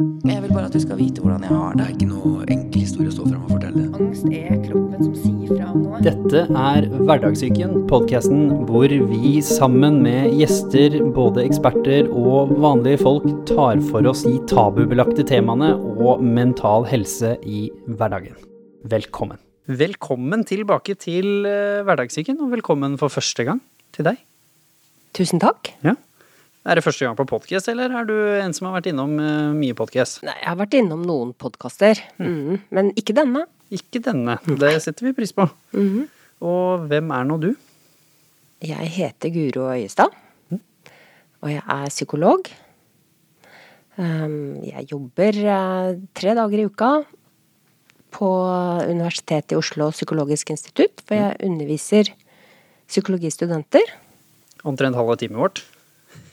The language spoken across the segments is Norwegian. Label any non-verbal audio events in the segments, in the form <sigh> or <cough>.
Jeg vil bare at du skal vite hvordan jeg har Det det. er ikke noe enkel historie å stå fram og fortelle. Angst er kroppen som sier fra om noe. Dette er Hverdagssyken, podkasten hvor vi sammen med gjester, både eksperter og vanlige folk, tar for oss de tabubelagte temaene og mental helse i hverdagen. Velkommen. Velkommen tilbake til eh, Hverdagssyken, og velkommen for første gang til deg. Tusen takk. Ja. Er det første gang på podkast, eller er du en som har vært innom eh, mye podkast? Nei, jeg har vært innom noen podkaster, mm, men ikke denne. Ikke denne. Det setter vi pris på. Mhm. Og hvem er nå du? Jeg heter Guro Øyestad, og jeg er psykolog. Um, Jeg jobber eh, tre dager i uka på Universitetet i Oslo psykologisk institutt, for jeg underviser psykologistudenter. Omtrent halve timen vårt.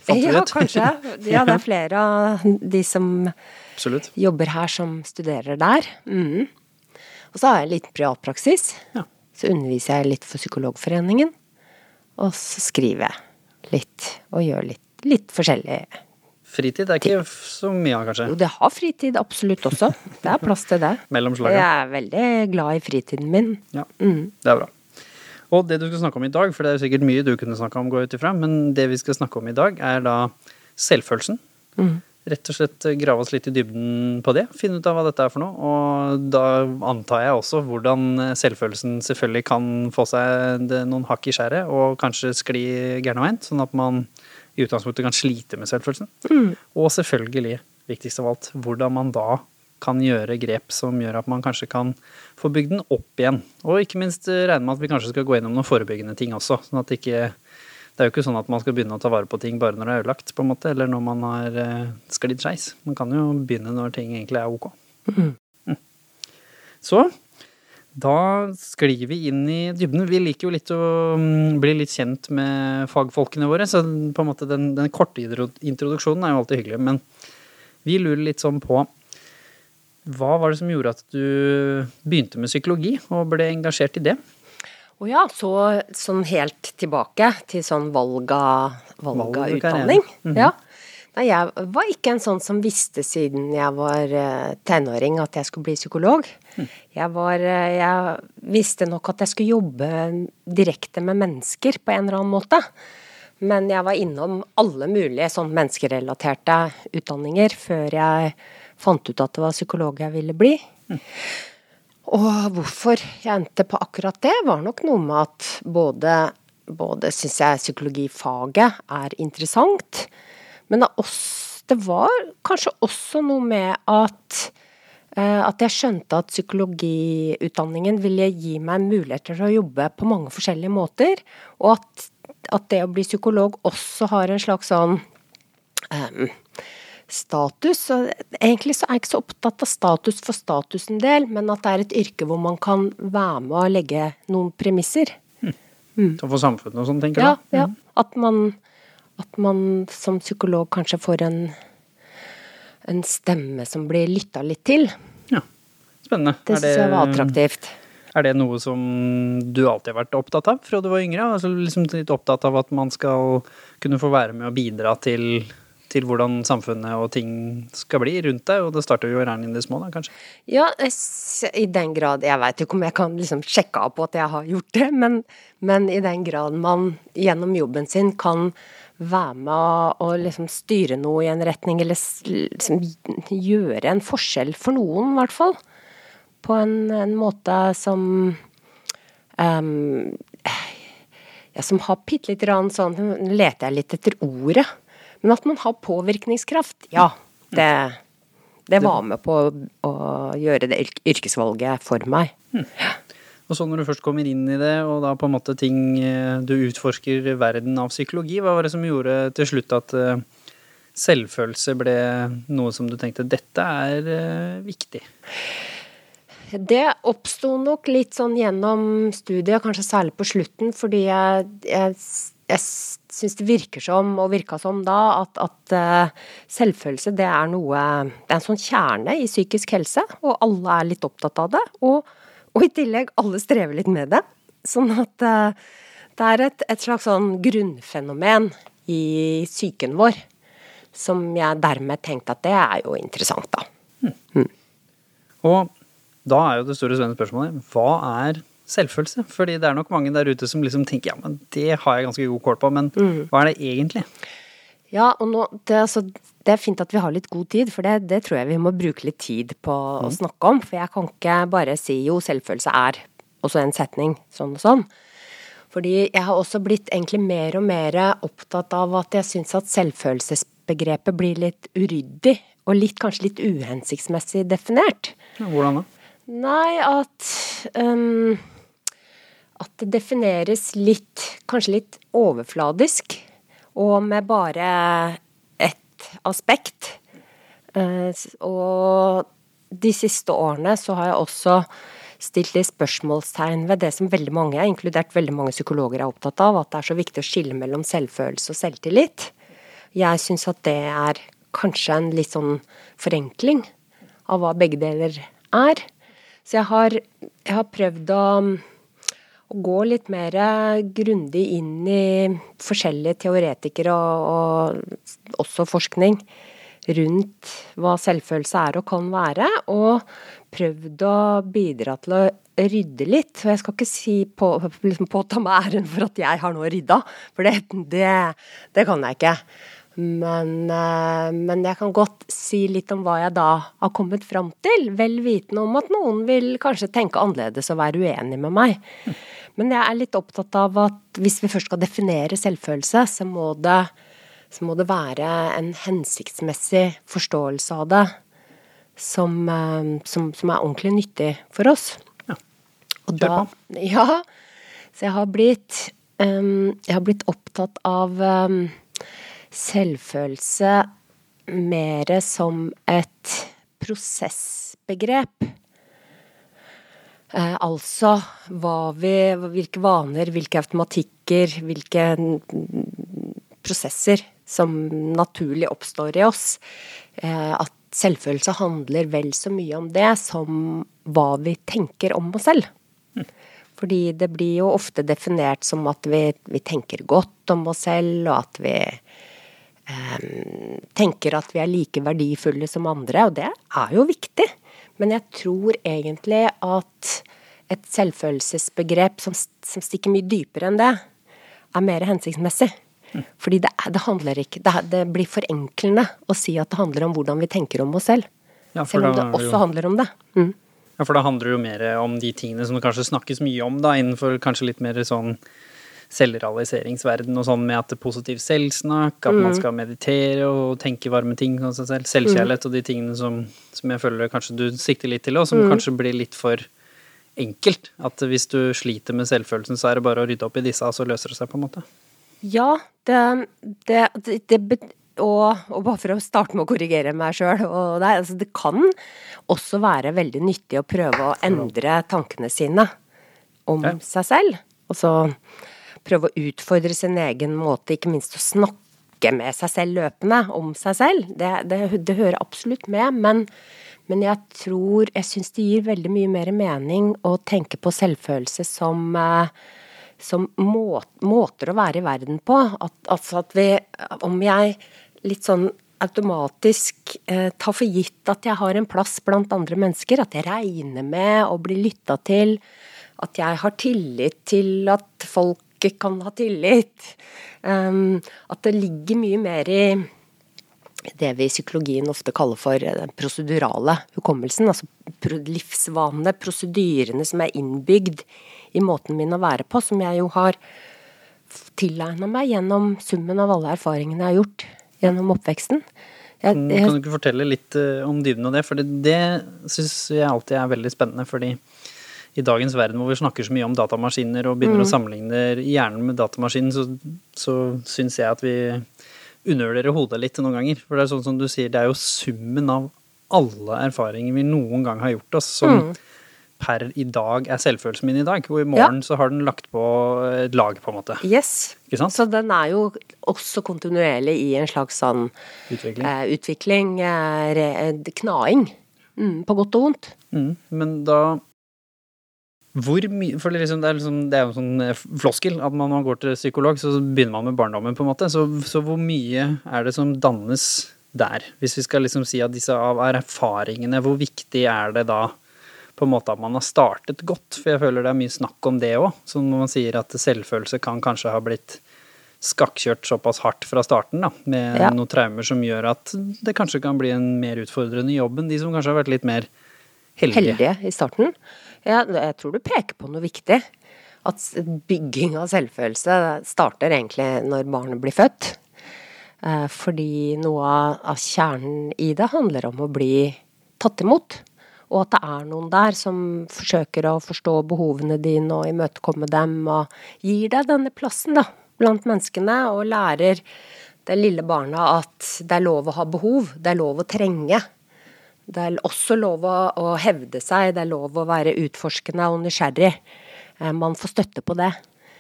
Ja, kanskje. <laughs> Ja, det er flere av de som Absolutt. jobber her som studerer der. Mm. Og så har jeg en liten privatpraksis. Ja. Så underviser jeg litt for Psykologforeningen. Og så skriver jeg litt, og gjør litt, litt forskjellig. Fritid er ikke så mye av, kanskje. Jo, det har fritid absolutt også. Det er plass til det. <laughs> Mellom slaga. jeg er veldig glad i fritiden min. Ja, mm. det er bra. Og det du skal snakke om i dag, for det er jo sikkert mye du kunne snakke om, gå ut ifra, men det vi skal snakke om i dag, er da selvfølelsen. Mm. Rett og slett grave oss litt i dybden på det, finne ut av hva dette er for noe. Og da antar jeg også hvordan selvfølelsen selvfølgelig kan få seg noen hakk i skjæret, og kanskje skli gærne veien, sånn at man i utgangspunktet kan slite med selvfølelsen. Og selvfølgelig, viktigst av alt, hvordan man da kan gjøre grep som gjør at man kanskje kan få bygd den opp igjen. Og ikke minst eh, regne med at vi kanskje skal gå gjennom noen forebyggende ting også. sånn at det ikke det er jo ikke sånn at man skal begynne å ta vare på ting bare når det er ødelagt, på en måte, eller når man har eh, sklidd skeis. Man kan jo begynne når ting egentlig er ok. Mm. Så da sklir vi inn i dybden. Vi liker jo litt å mm, bli litt kjent med fagfolkene våre, så på en måte den, den korte introduksjonen er jo alltid hyggelig. Men vi lurer litt sånn på hva var det som gjorde at du begynte med psykologi og ble engasjert i det? Å ja, så sånn helt tilbake til sånn valg av, valg av utdanning. Mm utdanning. Ja. Nei, jeg var ikke en sånn som visste siden jeg var eh, tenåring at jeg skulle bli psykolog. Jeg var eh, Jeg visste nok at jeg skulle jobbe direkte med mennesker på en eller annen måte. Men jeg var innom alle mulige sånn menneskerelaterte utdanninger før jeg fant ut at det var psykolog jeg ville bli. Og hvorfor jeg endte på akkurat det, var nok noe med at både, både syns jeg psykologifaget er interessant, men det, også, det var kanskje også noe med at eh, at jeg skjønte at psykologiutdanningen ville gi meg muligheter til å jobbe på mange forskjellige måter, og at, at det å bli psykolog også har en slags sånn em, status. Egentlig så er jeg ikke så opptatt av status for statusens del, men at det er et yrke hvor man kan være med og legge noen premisser. Så for samfunnet og sånn, tenker Ja, du? ja. At man, at man som psykolog kanskje får en, en stemme som blir lytta litt til. Ja. Spennende. Det syns jeg var attraktivt. Er det noe som du alltid har vært opptatt av fra du var yngre? Altså liksom litt opptatt av at man skal kunne få være med og bidra til, til hvordan samfunnet og ting skal bli rundt deg, og det starter jo gjerne i det små, da, kanskje? Ja, i den grad Jeg veit ikke om jeg kan liksom sjekke av på at jeg har gjort det, men, men i den grad man gjennom jobben sin kan være med å liksom styre noe i en retning, eller liksom gjøre en forskjell for noen, i hvert fall. På en, en måte som um, ja, som har bitte lite grann sånn Nå leter jeg litt etter ordet. Men at man har påvirkningskraft, ja. Det, det var med på å, gjøre det yrkesvalget for meg. Og så når du først kommer inn i det, og da på en måte ting eh, Du utforsker verden av psykologi, hva var det som gjorde til slutt at eh, selvfølelse ble noe som du tenkte dette er eh, viktig? Det oppsto nok litt sånn gjennom studiet, kanskje særlig på slutten, fordi jeg, jeg, jeg syns det virker som, og virka som da, at, at eh, selvfølelse det er noe Det er en sånn kjerne i psykisk helse, og alle er litt opptatt av det. Og, og i tillegg, alle strever litt med det. Sånn at eh, det er et, et slags sånn grunnfenomen i psyken vår som jeg dermed tenkte at det er jo interessant, da. Og da er jo det store spennende spørsmålet hva er selvfølelse? Fordi det er nok mange der ute som liksom tenker ja, men det har jeg ganske god kål på, men hva er det egentlig? Ja, og nå, det, altså, det er fint at vi har litt god tid, for det, det tror jeg vi må bruke litt tid på å snakke om. For jeg kan ikke bare si jo, selvfølelse er, og så en setning, sånn og sånn. Fordi jeg har også blitt egentlig mer og mer opptatt av at jeg syns at selvfølelsesbegrepet blir litt uryddig, og litt, kanskje litt uhensiktsmessig definert. Hvordan da? Nei, at øhm, At det defineres litt Kanskje litt overfladisk. Og med bare ett aspekt. Eh, og de siste årene så har jeg også stilt litt spørsmålstegn ved det som veldig mange, inkludert veldig mange psykologer, er opptatt av, at det er så viktig å skille mellom selvfølelse og selvtillit. Jeg syns at det er kanskje en litt sånn forenkling av hva begge deler er. Så jeg har, jeg har prøvd å, å gå litt mer grundig inn i forskjellige teoretikere og, og også forskning rundt hva selvfølelse er og kan være, og prøvd å bidra til å rydde litt. Og jeg skal ikke si på, liksom påta meg æren for at jeg har nå rydda, for det, det, det kan jeg ikke. Men, eh, men jeg kan godt si litt om hva jeg da har kommet fram til, vel vitende om at noen vil kanskje tenke annerledes og være uenig med meg. Men jeg er litt opptatt av at hvis vi først skal definere selvfølelse, så må det, så må det være en hensiktsmessig forståelse av det som, eh, som, som er ordentlig nyttig for oss. Ja. Og Kjør da, ja, så jeg har blitt um, Jeg har blitt opptatt av ehm, selvfølelse mer som et prosessbegrep. Eh, altså vi, hvilke vaner, hvilke automatikker, hvilke prosesser som naturlig oppstår i oss. Eh, at selvfølelse handler vel så mye om det som hva vi tenker om oss selv. Fordi det blir jo ofte definert som at vi, vi tenker godt om oss selv, og at vi tenker at vi er like verdifulle som andre, og det er jo viktig. Men jeg tror egentlig at et selvfølelsesbegrep som, som stikker mye dypere enn det, er mer hensiktsmessig. Fordi det, det handler ikke det, det blir forenklende å si at det handler om hvordan vi tenker om oss selv. Ja, Selv om det også jo- handler om det. Mm. Ja, for da handler det jo mer om de tingene som det kanskje snakkes mye om, da, innenfor kanskje litt mer sånn selvrealiseringsverden og sånn med at det er positiv selvsnakk, at man skal meditere og tenke varme ting om seg selv, selvkjærlighet og de tingene som, som jeg føler kanskje du sikter litt til, og som kanskje blir litt for enkelt. At hvis du sliter med selvfølelsen, så er det bare å rydde opp i disse, og så løser det seg, på en måte. Ja, det, det, det, det og, og bare for å starte med å korrigere meg sjøl, altså det kan også være veldig nyttig å prøve å endre tankene sine om Ja. seg selv. Og så prøve å utfordre sin egen måte, ikke minst å snakke med seg selv løpende om seg selv. Det, det, det hører absolutt med, men, men jeg tror Jeg syns det gir veldig mye mer mening å tenke på selvfølelse som eh, som må, måter å være i verden på. At, altså at vi Om jeg litt sånn automatisk eh, tar for gitt at jeg har en plass blant andre mennesker, at jeg regner med å bli lytta til, at jeg har tillit til at folk kan ha tillit, um, at det ligger mye mer i det vi i psykologien ofte kaller for den prosedurale hukommelsen. Altså livsvanene, prosedyrene som er innbygd i måten min å være på, som jeg jo har tilegna meg gjennom summen av alle erfaringene jeg har gjort gjennom oppveksten. Jeg, jeg, kan du ikke fortelle litt eh, om dybden av det? For det, det syns jeg alltid er veldig spennende, fordi i dagens verden hvor vi snakker så mye om datamaskiner og begynner å sammenligne hjernen med datamaskinen, så, så syns jeg at vi undervurderer hodet litt noen ganger. For det er sånn som du sier, det er jo summen av alle erfaringer vi noen gang har gjort oss, som per i dag er selvfølelsen min i dag. Og i morgen så har den lagt på et lag, på en måte. yes. Ikke sant? Så den er jo også kontinuerlig i en slags sånn Utvikling. eh, utvikling, eh, re, knaing. Mm, på godt og vondt. Mm, men da Hvor mye For liksom, det, er liksom, det er jo en sånn eh, floskel at når man går til psykolog, så begynner man med barndommen, på en måte. Så, så hvor mye er det som dannes der? Hvis vi skal liksom si at disse av erfaringene, hvor viktig er det da på en måte at man har startet godt? For jeg føler det er mye snakk om det òg. Som når man sier at selvfølelse kan kanskje ha blitt skakkjørt såpass hardt fra starten, da, med Ja. noen traumer som gjør at det kanskje kan bli en mer utfordrende jobb enn de som kanskje har vært litt mer heldige. heldige i starten. Ja, jeg tror du peker på noe viktig. At bygging av selvfølelse starter egentlig når barnet blir født. Eh, Fordi noe av- kjernen i det handler om å bli tatt imot. Og at det er noen der som forsøker å forstå behovene dine og imøtekomme dem, og gir deg denne plassen, da, blant menneskene, og lærer det lille barna at det er lov å ha behov, det er lov å trenge. Det er også lov å, hevde seg, det er lov å være utforskende og nysgjerrig. Eh, Man får støtte på det.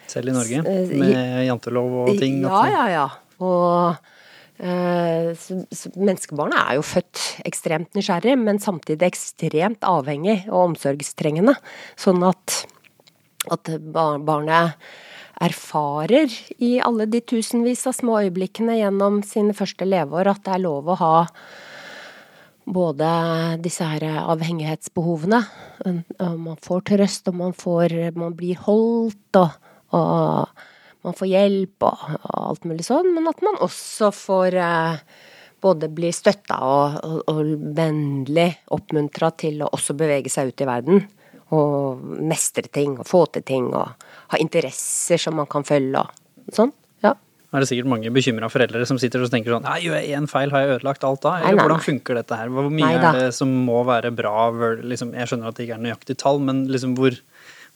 Selv i Norge, Eh, med jantelov og ting. Ja, ja, ja. Og eh, menneskebarnet er jo født ekstremt nysgjerrig, men samtidig ekstremt avhengig og omsorgstrengende. Sånn at, at barnet erfarer i alle de tusenvis av små øyeblikkene gjennom sine første leveår at det er lov å ha både disse her avhengighetsbehovene. Man får trøst, og man, får, man blir holdt, og, og man får hjelp og, og alt mulig sånn, men at man også får eh, både bli støtta og, og, og vennlig oppmuntra til å også bevege seg ut i verden. Og mestre ting og få til ting og ha interesser som man kan følge og sånn. Er det sikkert mange bekymra foreldre som sitter og tenker sånn Nei, gjør jeg én feil, har jeg ødelagt alt da? Eller nei, hvordan funker dette her? Hvor mye Nei er det som må være bra? Liksom, jeg skjønner at det ikke er nøyaktig tall, men liksom hvor,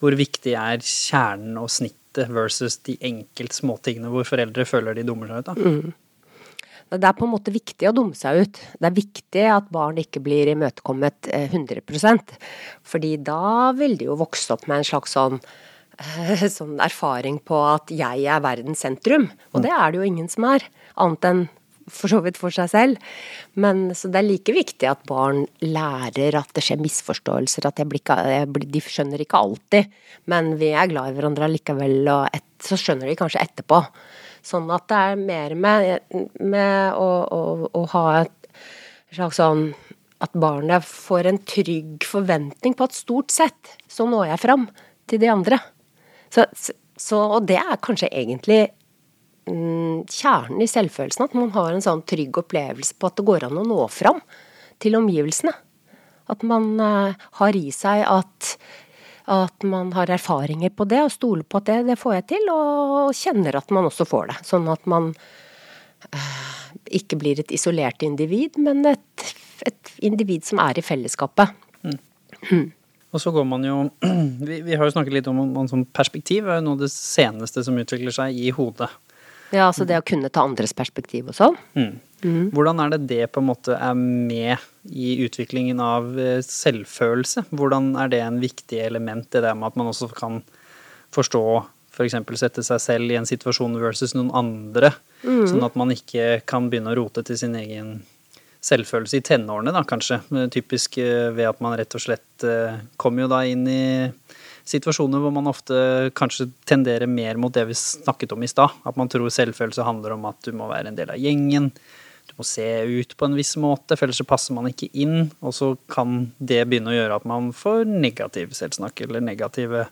hvor viktig er kjernen og snittet versus de enkelt småtingene hvor foreldre føler de dummer seg ut? da? Mm. Det er på en måte viktig å dumme seg ut. Det er viktig at barn ikke blir imøtekommet eh, 100% fordi da vil de jo vokse opp med en slags sånn, eh, <laughs> sånn erfaring på at jeg er verdens sentrum. Og det er det jo ingen som er, annet enn for så vidt for seg selv. Men så det er like viktig at barn lærer at det skjer misforståelser, at jeg blir blir, de skjønner ikke alltid, men vi er glad i hverandre allikevel, og et, så skjønner de kanskje etterpå. Sånn at det er mer med, med å, å, å ha et slags sånn At barnet får en trygg forventning på at stort sett så når jeg fram til de andre. Så, så, og det er kanskje egentlig mm, kjernen i selvfølelsen. At man har en sånn trygg opplevelse på at det går an å nå fram til omgivelsene. At man eh, har i seg at, at man har erfaringer på det, og stoler på at det, det får jeg til, og kjenner at man også får det. Sånn at man eh, ikke blir et isolert individ, men et, et individ som er i fellesskapet. Og så går man jo <clears throat> Vi, vi har jo snakket litt om, om sånn perspektiv. er jo noe av det seneste som utvikler seg i hodet. Ja, altså det å kunne ta andres perspektiv og sånn. Hvordan er det det på en måte er med i utviklingen av eh, selvfølelse? Hvordan er det en viktig element i det med at man også kan forstå f.eks. sette seg selv i en situasjon versus noen andre, sånn at man ikke kan begynne å rote til sin egen selvfølelse i tenårene, da kanskje. Typisk eh, ved at man rett og slett eh, kommer jo da inn i situasjoner hvor man ofte kanskje tenderer mer mot det vi snakket om i stad. At man tror selvfølelse handler om at du må være en del av gjengen. Du må se ut på en viss måte, for ellers så passer man ikke inn. Og så kan det begynne å gjøre at man får negativ selvsnakk eller negative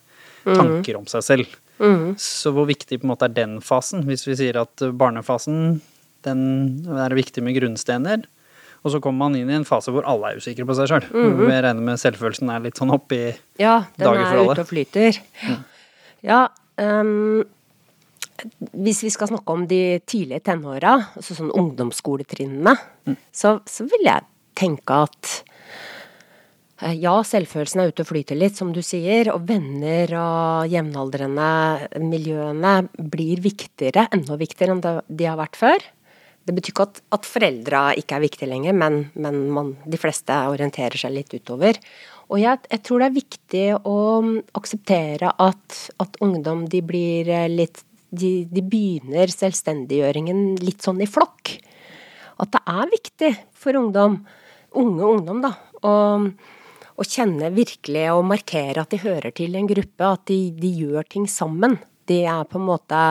tanker om seg selv. Så hvor viktig på en måte er den fasen? Hvis vi sier at barnefasen den er viktig med grunnstener, og så kommer man inn i en fase hvor alle er usikre på seg sjøl. Hvor jeg regner med selvfølelsen er litt sånn oppi Ja, den Dager for er ute og flyter. Ja, um, hvis vi skal snakke om de tidlige tenåra, altså sånn ungdomsskoletrinnene, så, så vil jeg tenke at eh, ja, selvfølelsen er ute og flyter litt, som du sier, og venner og jevnaldrende miljøene blir viktigere, enda viktigere enn de har vært før. Det betyr ikke at, at foreldra ikke er viktige lenger, men, men man, de fleste orienterer seg litt utover. Og jeg, jeg tror det er viktig å akseptere at, at ungdom de blir eh, litt de, de begynner selvstendiggjøringen litt sånn i flokk. At det er viktig for ungdom, unge ungdom, da, å kjenne virkelig og markere at de hører til en gruppe, at de, de gjør ting sammen. De er på en måte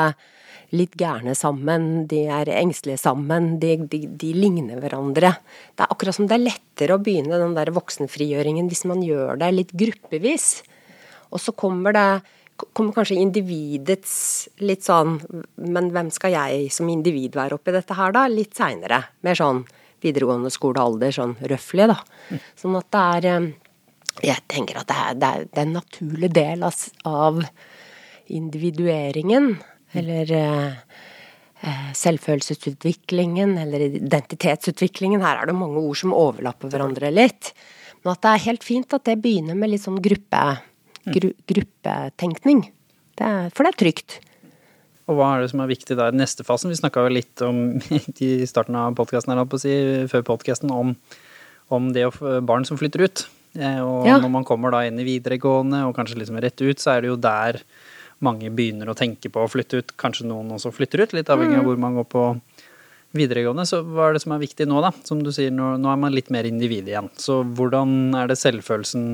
litt gærne sammen, de er engstelige sammen, de, de, de, ligner hverandre. Det er akkurat som det er lettere å begynne den der voksenfrigjøringen hvis man gjør det litt gruppevis. Og så kommer det kommer kanskje individets litt sånn Men hvem skal jeg som individ være oppi dette her, da? Litt seinere. Mer sånn videregående skolealder, sånn røfflig, da. Sånn at det er eh, Jeg tenker at det er, det er, en naturlig del av individueringen. Eller eh, eh, selvfølelsesutviklingen, eller identitetsutviklingen. Her er det mange ord som overlapper hverandre litt. Men at det er helt fint at det begynner med litt sånn gruppe, gru, gruppetenkning. Det er, for det er trygt. Og hva er det som er viktig der? Neste fasen, vi snakka jo litt om <laughs> i starten av podkasten, si, før podkasten, om, om, det å barn som flytter ut. Eh, og ja. når man kommer da inn i videregående, og kanskje liksom rett ut, så er det jo der mange begynner å tenke på å flytte ut. Kanskje noen også flytter ut, litt avhengig av mm. hvor man går på videregående. Så hva er det som er viktig nå, da? Som du sier, nå, nå er man litt mer individ igjen. Så hvordan er det selvfølelsen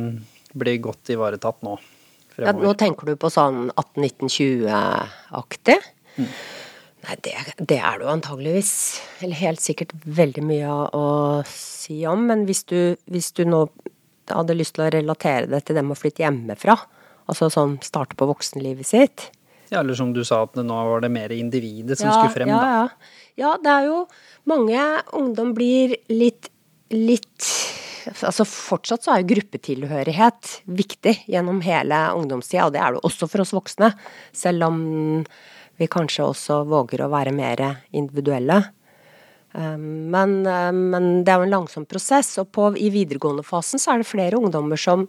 blir godt ivaretatt nå? Ja, nå tenker du på sånn 18-19-20-aktig? Mm. Nei, det, det, er det jo antageligvis, eller helt sikkert veldig mye å, si om. Men hvis du, hvis du nå hadde lyst til å relatere det til dem å flytte hjemmefra, Altså sånn starte på voksenlivet sitt. Ja, eller som du sa, at nå var det mer individet som ja, skulle frem, ja, da. Ja. ja, det er jo Mange ungdom blir litt, litt Altså fortsatt så er jo gruppetilhørighet viktig gjennom hele ungdomstida, og det er det også for oss voksne. Selv om vi kanskje også våger å være mer individuelle. Um, men, men det er jo en langsom prosess, og på, i videregående fasen så er det flere ungdommer som,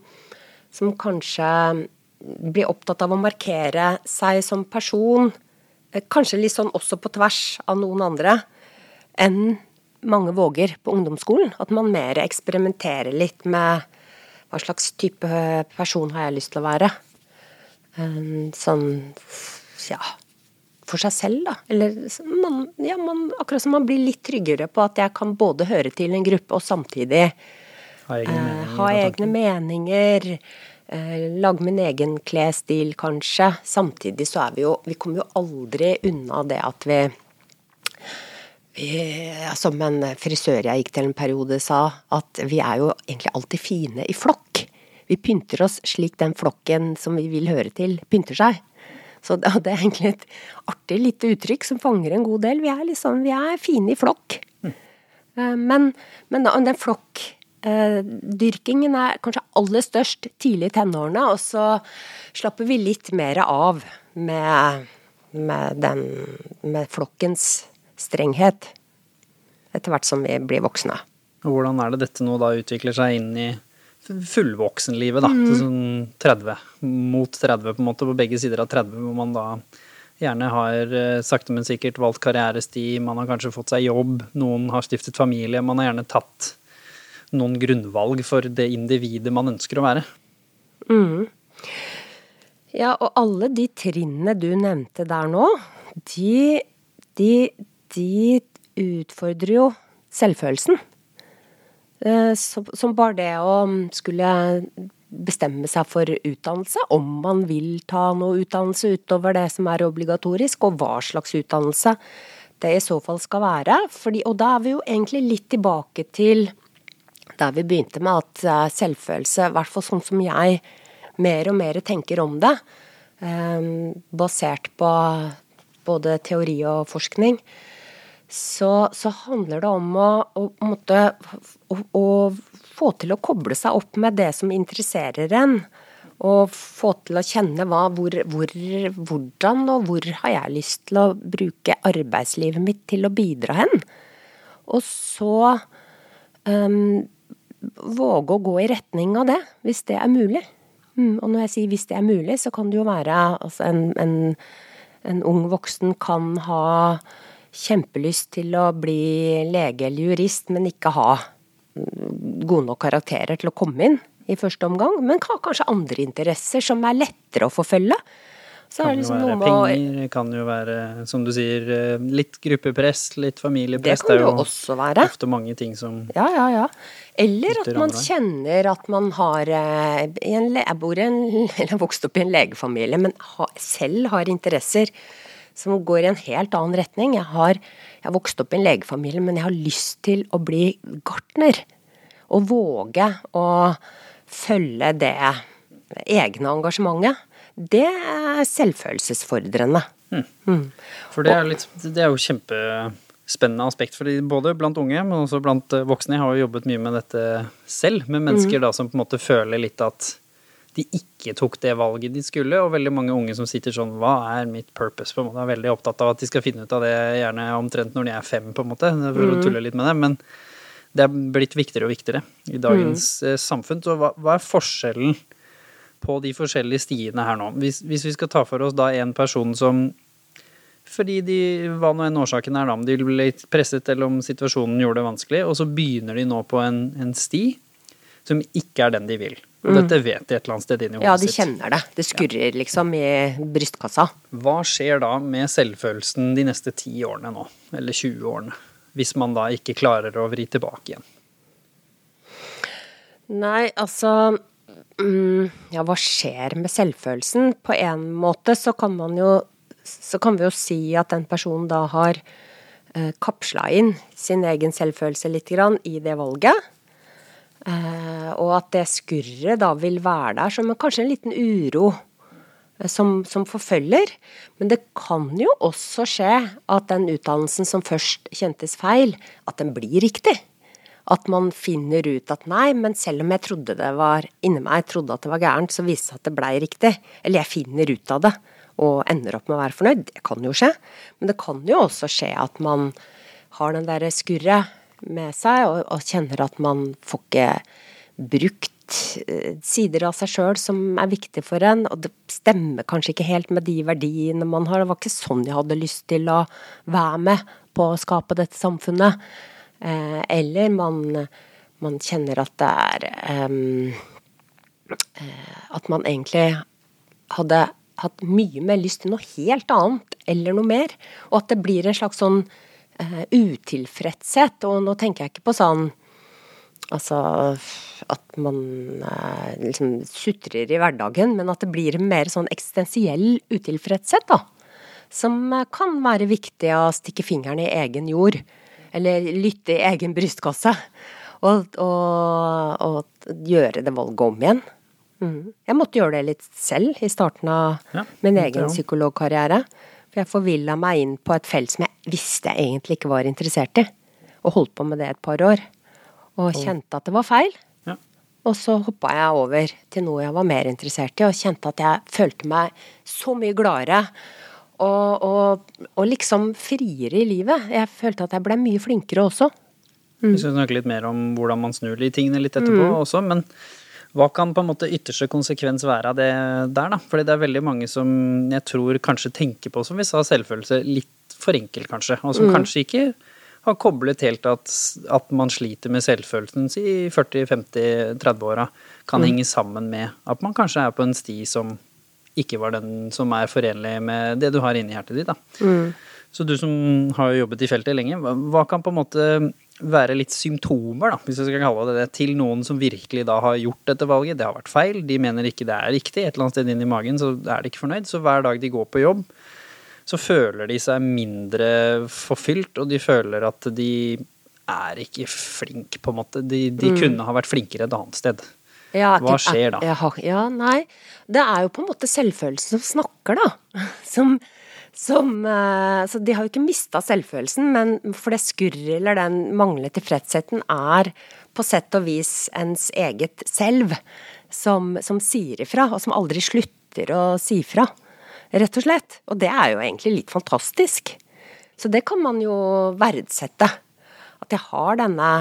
som kanskje blir opptatt av å markere seg som person, eh, kanskje litt sånn også på tvers av noen andre, enn mange våger på ungdomsskolen. At man mer eksperimenterer litt med hva slags type person har jeg lyst til å være. Sånn ja for seg selv, da. Eller man, ja, man, akkurat som man blir litt tryggere på at jeg kan både høre til en gruppe og samtidig ha egne meninger. Eh, ha egne meninger Eh, lage min egen klesstil, kanskje. Samtidig så er vi jo Vi kommer jo aldri unna det at vi, vi Som en frisør jeg gikk til en periode sa, at vi er jo egentlig alltid fine i flokk. Vi pynter oss slik den flokken som vi vil høre til, pynter seg. Så det, er egentlig et artig lite uttrykk som fanger en god del. Vi er liksom, vi er fine i flokk. Mm. Men, men den flokk Eh, dyrkingen er kanskje aller størst tidlig i tenårene, og så slapper vi litt mer av med, med, den, med flokkens strenghet etter hvert som vi blir voksne. Hvordan er det dette nå da utvikler seg inn i fullvoksenlivet, da? Mm. Til sånn 30, mot 30 på en måte, på begge sider av 30, hvor man da gjerne har eh, sakte, men sikkert valgt karrieresti, man har kanskje fått seg jobb, noen har stiftet familie, man har gjerne tatt noen grunnvalg for det individet man ønsker å være. Mm. Ja, og alle de trinnene du nevnte der nå, de, de, de utfordrer jo selvfølelsen. Eh, som bare det å skulle bestemme seg for utdannelse, om man vil ta noe utdannelse utover det som er obligatorisk, og hva slags utdannelse det i så fall skal være. Fordi, og da er vi jo egentlig litt tilbake til der vi begynte med at eh, selvfølelse, i hvert fall sånn som jeg mer og mer tenker om det, eh, basert på både teori og forskning, så, så handler det om å, å, måtte, å, å, få til å koble seg opp med det som interesserer en. Og få til å kjenne hva, hvor, hvor, hvordan og hvor har jeg lyst til å bruke arbeidslivet mitt til å bidra hen. Og så um, våge å gå i retning av det, hvis det er mulig. Mm, og når jeg sier hvis det er mulig, så kan det jo være altså en, en, en ung voksen kan ha kjempelyst til å bli lege eller jurist, men ikke ha gode nok karakterer til å komme inn i første omgang. Men kanskje andre interesser som er lettere å forfølge. Så Kan er det jo liksom noe med penger, det kan jo være, som du sier, eh, litt gruppepress, litt familiepress. Det kan det jo også være. ofte mange ting som Ja, ja, ja. Eller at man kjenner at man har eh, i en, Jeg bor i en <laughs> Eller vokst opp i en legefamilie, men selv har interesser som går i en helt annen retning. Jeg har, jeg har vokst opp i en legefamilie, men jeg har lyst til å bli gartner. Og våge å følge det egne engasjementet. Det er selvfølelsesfordrende. For det er, litt, det er jo kjempespennende aspekt, fordi både blant unge, men også blant eh, voksne. Jeg har jo jobbet mye med dette selv, med mennesker da som på en måte føler litt at de ikke tok det valget de skulle, og veldig mange unge som sitter sånn Hva er mitt purpose? på en måte, er veldig opptatt av at de skal finne ut av det gjerne omtrent når de er fem, på en måte, for å tulle litt med det. Men det er blitt viktigere og viktigere i dagens eh, samfunn. Så hva, hva er forskjellen på de forskjellige stiene her nå? Hvis, hvis vi skal ta for oss da en person som fordi de, hva nå enn årsaken er da, om de ble litt presset eller om situasjonen gjorde det vanskelig, og så begynner de nå på en, en sti som ikke er den de vil. Og dette vet de et eller annet sted inni hodet sitt. Ja, de sitt. kjenner det. Det skurrer liksom i brystkassa. Hva skjer da med selvfølelsen de neste ti årene nå, eller 20 årene, hvis man da ikke klarer å vri tilbake igjen? Nei, altså mm, Ja, hva skjer med selvfølelsen? På en måte så kan man jo Så kan vi jo si at den personen da har eh, kapsla inn sin egen selvfølelse litt grann i det valget. Eh, og at det skurret da vil være der som kanskje en liten uro eh, som, som forfølger. Men det kan jo også skje at den utdannelsen som først kjentes feil, at den blir riktig. At man finner ut at nei, men selv om jeg trodde det var inni meg, trodde at det var gærent, så viste det seg at det blei riktig. Eller jeg finner ut av det og ender opp med å være fornøyd. Det kan jo skje. Men det kan jo også skje at man har den derre skurret med seg og, og kjenner at man får ikke brukt eh, sider av seg sjøl som er viktig for en, og det stemmer kanskje ikke helt med de verdiene man har. Det var ikke sånn jeg hadde lyst til å være med på å skape dette samfunnet. Eh, eller man, man kjenner at det er eh, At man egentlig hadde hatt mye mer lyst til noe helt annet, eller noe mer. Og at det blir en slags sånn eh, utilfredshet. Og nå tenker jeg ikke på sånn Altså at man eh, liksom sutrer i hverdagen, men at det blir en mer sånn eksistensiell utilfredshet, da. Som kan være viktig å stikke fingeren i egen jord. Eller lytte i egen brystkasse. Og, og, og gjøre det valget om igjen. Mm. Jeg måtte gjøre det litt selv i starten av Ja, min egen er psykologkarriere. For jeg forvilla meg inn på et felt som jeg visste jeg egentlig ikke var interessert i. Og holdt på med det et par år. Og kjente at det var feil. Ja. Og så hoppa jeg over til noe jeg var mer interessert i, og kjente at jeg følte meg så mye gladere. Og, og, og liksom friere i livet. Jeg følte at jeg ble mye flinkere også. Vi skal snakke litt mer om hvordan man snur de tingene litt etterpå Mm. også, men hva kan på en måte ytterste konsekvens være av det der, da? Fordi det er veldig mange som jeg tror kanskje tenker på, som vi sa, selvfølelse litt for enkelt, kanskje. Og Mm. som kanskje ikke har koblet helt at, at man sliter med selvfølelsen i 40-50-30-åra, kan Mm. henge sammen med at man kanskje er på en sti som ikke var den som er forenlig med det du har inni hjertet ditt, da. Mm. Så du som har jobbet i feltet lenge, hva, kan på en måte være litt symptomer, da, hvis jeg skal kalle det det, til noen som virkelig da har gjort dette valget? Det har vært feil, de mener ikke det er riktig, et eller annet sted inn i magen så er de ikke fornøyd. Så hver dag de går på jobb, så føler de seg mindre forfylt, og de føler at de er ikke flink, på en måte. De, de kunne ha vært flinkere et annet sted. Ja, Hva skjer da? Ja, ja, nei. Det er jo på en måte selvfølelsen som snakker, da. <laughs> Som, som eh, Så de har jo ikke mista selvfølelsen, men for det skurret eller den manglende tilfredsheten er på sett og vis ens eget selv som, som sier ifra, og som aldri slutter å si fra. Rett og slett. Og det er jo egentlig litt fantastisk. Så det kan man jo verdsette. At jeg har denne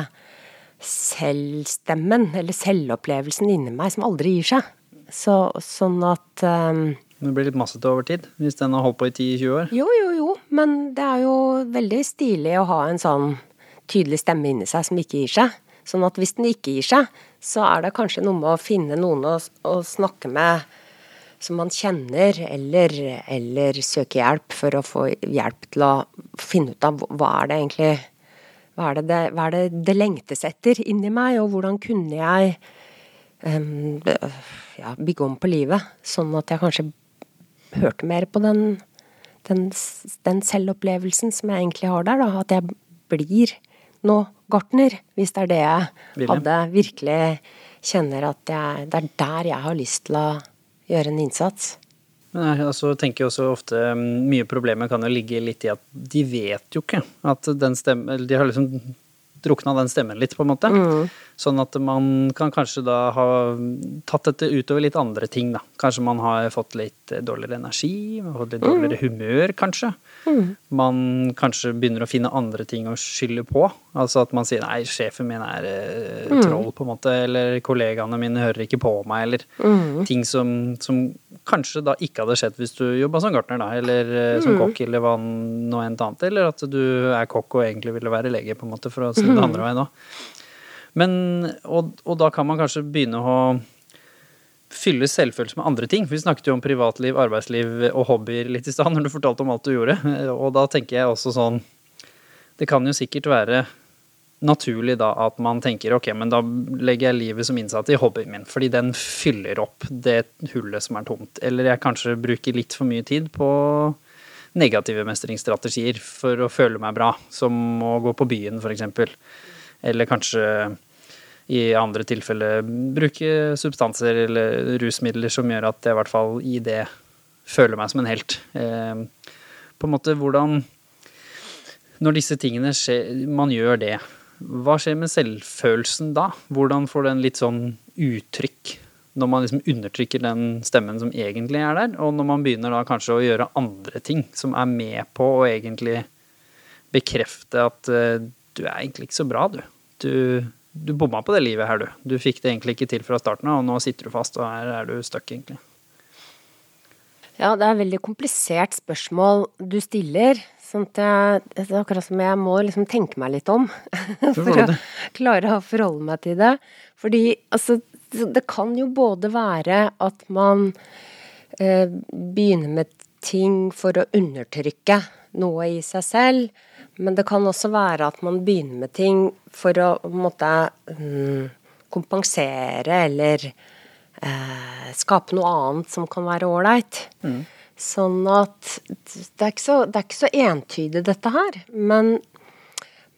selvstemmen, eller selvopplevelsen inni meg, som aldri gir seg. Så, sånn at um, Det blir litt massete over tid, hvis den har holdt på i 10-20 år. Jo, jo, jo, men det er jo veldig stilig å ha en sånn tydelig stemme inni seg som ikke gir seg. Sånn at hvis den ikke gir seg, så er det kanskje noe med å finne noen å, å snakke med som man kjenner, eller, eller søke hjelp for å få hjelp til å finne ut av hva er det egentlig hva er det hva er det, det lengtes etter inni meg, og hvordan kunne jeg um, ja, bygge om på livet, sånn at jeg kanskje hørte mer på den, den, den selvopplevelsen som jeg egentlig har der, da. At jeg blir nå gartner, hvis det er det jeg hadde. Virkelig kjenner at jeg, det er der jeg har lyst til å gjøre en innsats. Men jeg altså, tenker også ofte mm, Mye problemer kan jo ligge litt i at de vet jo ikke at den stemmen De har liksom drukna den stemmen litt, på en måte. Mm. Sånn at man kan kanskje da ha tatt dette utover litt andre ting, da. Kanskje man har fått litt dårligere energi, fått litt dårligere mm. humør, kanskje. Mm. Man kanskje begynner å finne andre ting å skylde på. Altså at man sier nei, sjefen min er eh, mm. troll, på en måte, eller kollegaene mine hører ikke på meg, eller mm. ting som, som, kanskje da ikke hadde skjedd hvis du jobba som gartner, da, eller eh, som mm. kokk, eller hva noe annet, eller at du er kokk og egentlig ville være lege, på en måte, for å si det andre veien òg. Men, og, og, da kan man kanskje begynne å fylle selvfølelse med andre ting. Vi snakket jo om privatliv, arbeidsliv og hobbyer litt i stad når du fortalte om alt du gjorde. Og da tenker jeg også sånn Det kan jo sikkert være naturlig da at man tenker ok, men da legger jeg livet som innsatt i hobbyen min, fordi den fyller opp det hullet som er tomt. Eller jeg kanskje bruker litt for mye tid på negative mestringsstrategier for å føle meg bra, som å gå på byen f.eks. Eller kanskje i andre tilfeller bruke substanser eller rusmidler som gjør at jeg i hvert fall i det føler meg som en helt. Eh, på en måte hvordan Når disse tingene skjer, man gjør det, hva skjer med selvfølelsen da? Hvordan får den litt sånn uttrykk når man liksom undertrykker den stemmen som egentlig er der, og når man begynner da kanskje å gjøre andre ting som er med på å egentlig bekrefte at uh, du er egentlig ikke så bra, du. Du, du bomma på det livet her, du. Du fikk det egentlig ikke til fra starten av, og nå sitter du fast, og her er du stuck, egentlig. Ja, det er et veldig komplisert spørsmål du stiller. Sånn at jeg, det er akkurat som jeg må liksom tenke meg litt om <laughs> for å klare å forholde meg til det. Fordi altså, det kan jo både være at man eh, begynner med ting for å undertrykke noe i seg selv, men det kan også være at man begynner med ting for å måte mm, kompensere eller eh, skape noe annet som kan være ålreit. Mm. Sånn at det er, så, det er ikke så, entydig, dette her. Men,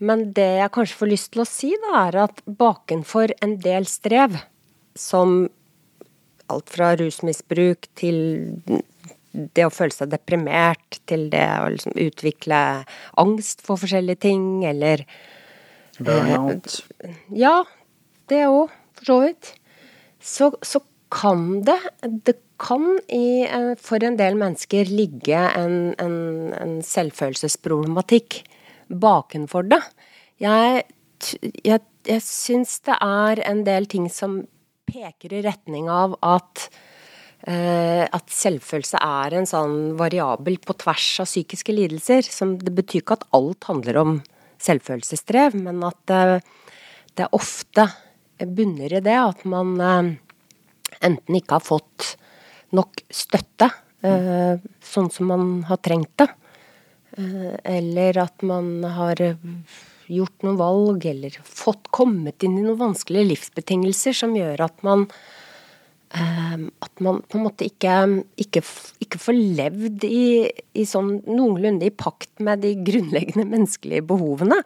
men, det jeg kanskje får lyst til å si, da, er at bakenfor en del strev, som alt fra rusmisbruk til det å føle seg deprimert, til det å liksom utvikle angst for forskjellige ting, eller Burnout. Eh, ja, det òg, for så vidt. Så, så kan det Det kan i, eh, for en del mennesker ligge en, en, en selvfølelsesproblematikk bakenfor det. Jeg, jeg, jeg syns det er en del ting som peker i retning av at at selvfølelse er en sånn variabel på tvers av psykiske lidelser. Som, det betyr ikke at alt handler om selvfølelsesstrev, men at det, det ofte bunner i det at man eh, enten ikke har fått nok støtte, eh, sånn som man har trengt det. Eh, eller at man har gjort noen valg, eller fått kommet inn i noen vanskelige livsbetingelser som gjør at man eh, at man på en måte ikke, ikke, ikke får levd i, i sånn noenlunde i pakt med de grunnleggende menneskelige behovene.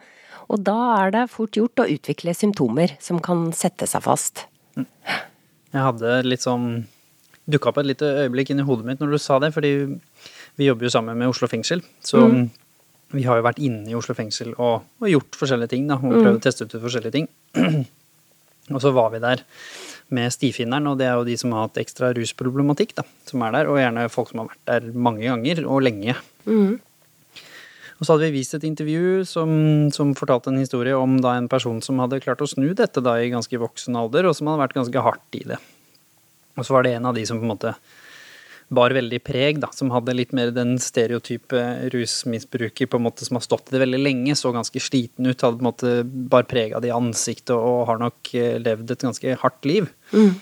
Og da er det fort gjort å utvikle symptomer som kan sette seg fast. Jeg hadde litt sånn dukka opp et lite øyeblikk inn i hodet mitt når du sa det, fordi vi jobber jo sammen med Oslo fengsel. Så mm. vi har jo vært inne i Oslo fengsel og, og gjort forskjellige ting, da, og prøvd mm. å teste ut forskjellige ting. <clears throat> og så var vi der med stifinneren, og det er jo de som har hatt ekstra rusproblematikk, da, som er der, og gjerne folk som har vært der mange ganger og lenge. Mm. Og så hadde vi vist et intervju som, som, fortalte en historie om da en person som hadde klart å snu dette da i ganske voksen alder, og som hadde vært ganske hardt i det. Og så var det en av de som på en måte bar veldig preg, da, som hadde litt mer den stereotype rusmisbruker på en måte som har stått i det veldig lenge, så ganske sliten ut, hadde på en måte bar preg av det i ansiktet og har nok eh, levd et ganske hardt liv. Mm.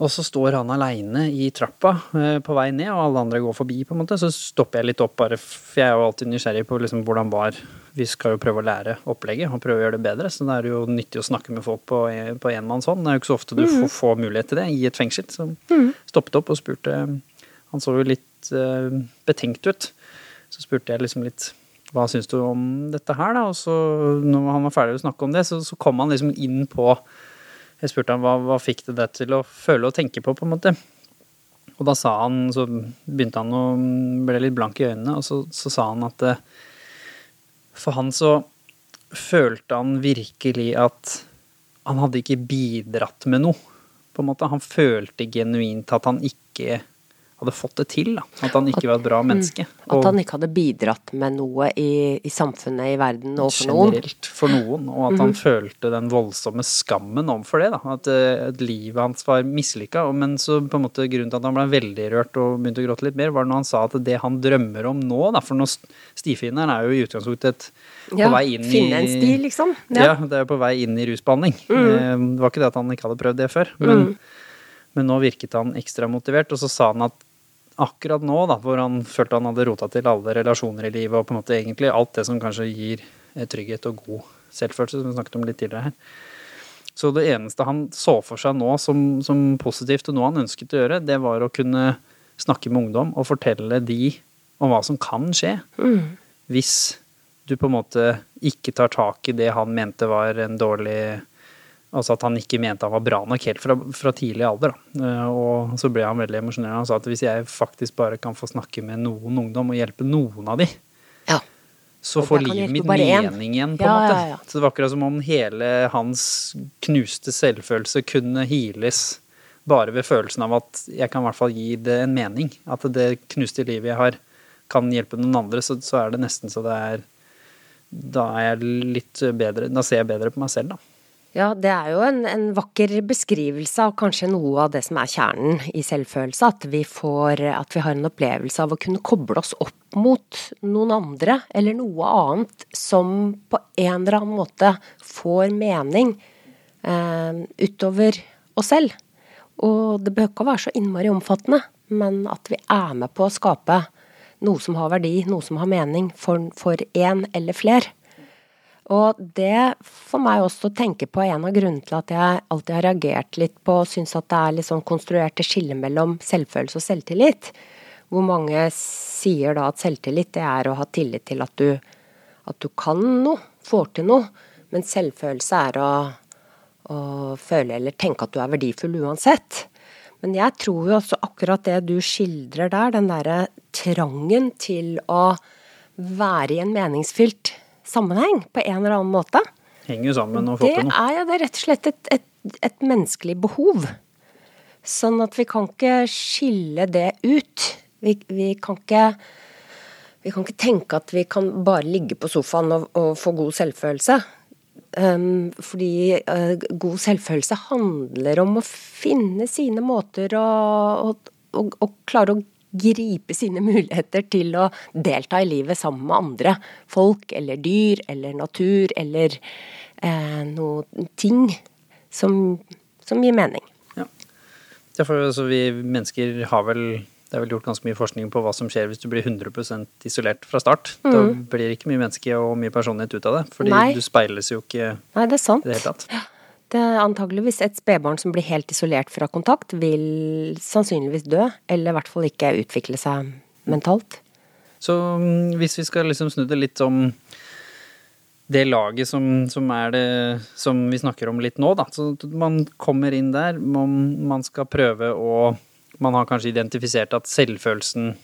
Og så står han aleine i trappa eh, på vei ned, og alle andre går forbi, på en måte. Så stopper jeg litt opp, bare, for jeg er jo alltid nysgjerrig på liksom hvordan var Vi skal jo prøve å lære opplegget og prøve å gjøre det bedre, så det er jo nyttig å snakke med folk på, på enmannshånd. Det er jo ikke så ofte du får, får mulighet til det i et fengsel. Så stoppet opp og spurte Han så jo litt uh, betenkt ut. Så spurte jeg liksom litt hva syns du om dette her, da? Og så, når han var ferdig å snakke om det, så, så kom han liksom inn på Jeg spurte han hva, hva fikk det deg til å føle og tenke på, på en måte. Og da sa han, så begynte han å bli litt blank i øynene, og så, så sa han at eh, for han så følte han virkelig at han hadde ikke bidratt med noe, på en måte. Han følte genuint at han ikke hadde fått det til, da. At han ikke var et bra menneske. At han ikke hadde bidratt med noe i, i samfunnet, i verden og for noen. generelt for noen, og at han følte den voldsomme skammen overfor det. da, At, eh, at livet hans var mislykka. Men så på en måte grunnen til at han ble veldig rørt og begynte å gråte litt mer, var når han sa at det han drømmer om nå, da, for nå Stifinneren er jo i utgangspunktet et Ja, på vei inn i finne en sti, liksom. ja. det er jo på vei inn i rusbehandling. Mm. Det var ikke det at han ikke hadde prøvd det før, men, men nå virket han ekstra motivert. Og så sa han at akkurat nå, da, hvor han følte han hadde rota til alle relasjoner i livet, og på en måte egentlig alt det som kanskje gir eh, trygghet og god selvfølelse, som vi snakket om litt tidligere her. Så det eneste han så for seg nå som, som positivt, og noe han ønsket å gjøre, det var å kunne snakke med ungdom og fortelle de om hva som kan skje. Hvis du på en måte ikke tar tak i det han mente var en dårlig Altså at han ikke mente han var bra nok helt fra, fra tidlig alder. Da. Eh, Og så ble han veldig emosjonell. Han sa at hvis jeg faktisk bare kan få snakke med noen ungdom og hjelpe noen av de, Ja. så får livet mitt mening igjen, på en Ja, måte. ja. Så det var akkurat som om hele hans knuste selvfølelse kunne heales bare ved følelsen av at jeg kan i hvert fall gi det en mening. At det knuste livet jeg har, kan hjelpe noen andre, så, så er det nesten så det er Da er jeg litt bedre Da ser jeg bedre på meg selv, da. Ja, det er jo en, en vakker beskrivelse av kanskje noe av det som er kjernen i selvfølelse. At vi får At vi har en opplevelse av å kunne koble oss opp mot noen andre, eller noe annet som på en eller annen måte får mening eh, utover oss selv. Og det behøver ikke å være så innmari omfattende, men at vi er med på å skape noe som har verdi, noe som har mening for, én eller fler. Og det får meg også tenke på en av grunnene til at jeg alltid har reagert litt på og syns at det er litt sånn konstruerte skille mellom selvfølelse og selvtillit. Hvor mange sier da at selvtillit det er å ha tillit til at du, at du kan noe, får til noe. Men selvfølelse er å, å føle eller tenke at du er verdifull uansett. Men jeg tror jo også akkurat det du skildrer der, den derre trangen til å være i en meningsfylt sammenheng på en eller annen måte. Henger sammen og får Det til noe. er jo det er rett og slett et, et, et menneskelig behov. Sånn at vi kan ikke skille det ut. Vi, vi, kan ikke, vi kan ikke tenke at vi kan bare ligge på sofaen og, og få god selvfølelse. Um, fordi uh, god selvfølelse handler om å finne sine måter å, å, å, å klare å gripe sine <laughs> muligheter til å delta i livet sammen med andre folk eller dyr eller natur eller eh, noe ting som, som gir mening. Ja. Derfor, altså, vi mennesker har vel det er vel gjort ganske mye forskning på hva som skjer hvis du blir 100% isolert fra start. Da blir det ikke mye menneske og mye personlighet ut av det. Fordi Mm. Nei. du speiles jo ikke i Nei, det er sant. det hele tatt. Er antageligvis et spedbarn som blir helt isolert fra kontakt, vil sannsynligvis dø, eller i hvert fall ikke utvikle seg mentalt. Så mm, hvis vi skal liksom snu det litt om det laget som, som er det som vi snakker om litt nå, da. Så man kommer inn der, man, man skal prøve å Man har kanskje identifisert at selvfølelsen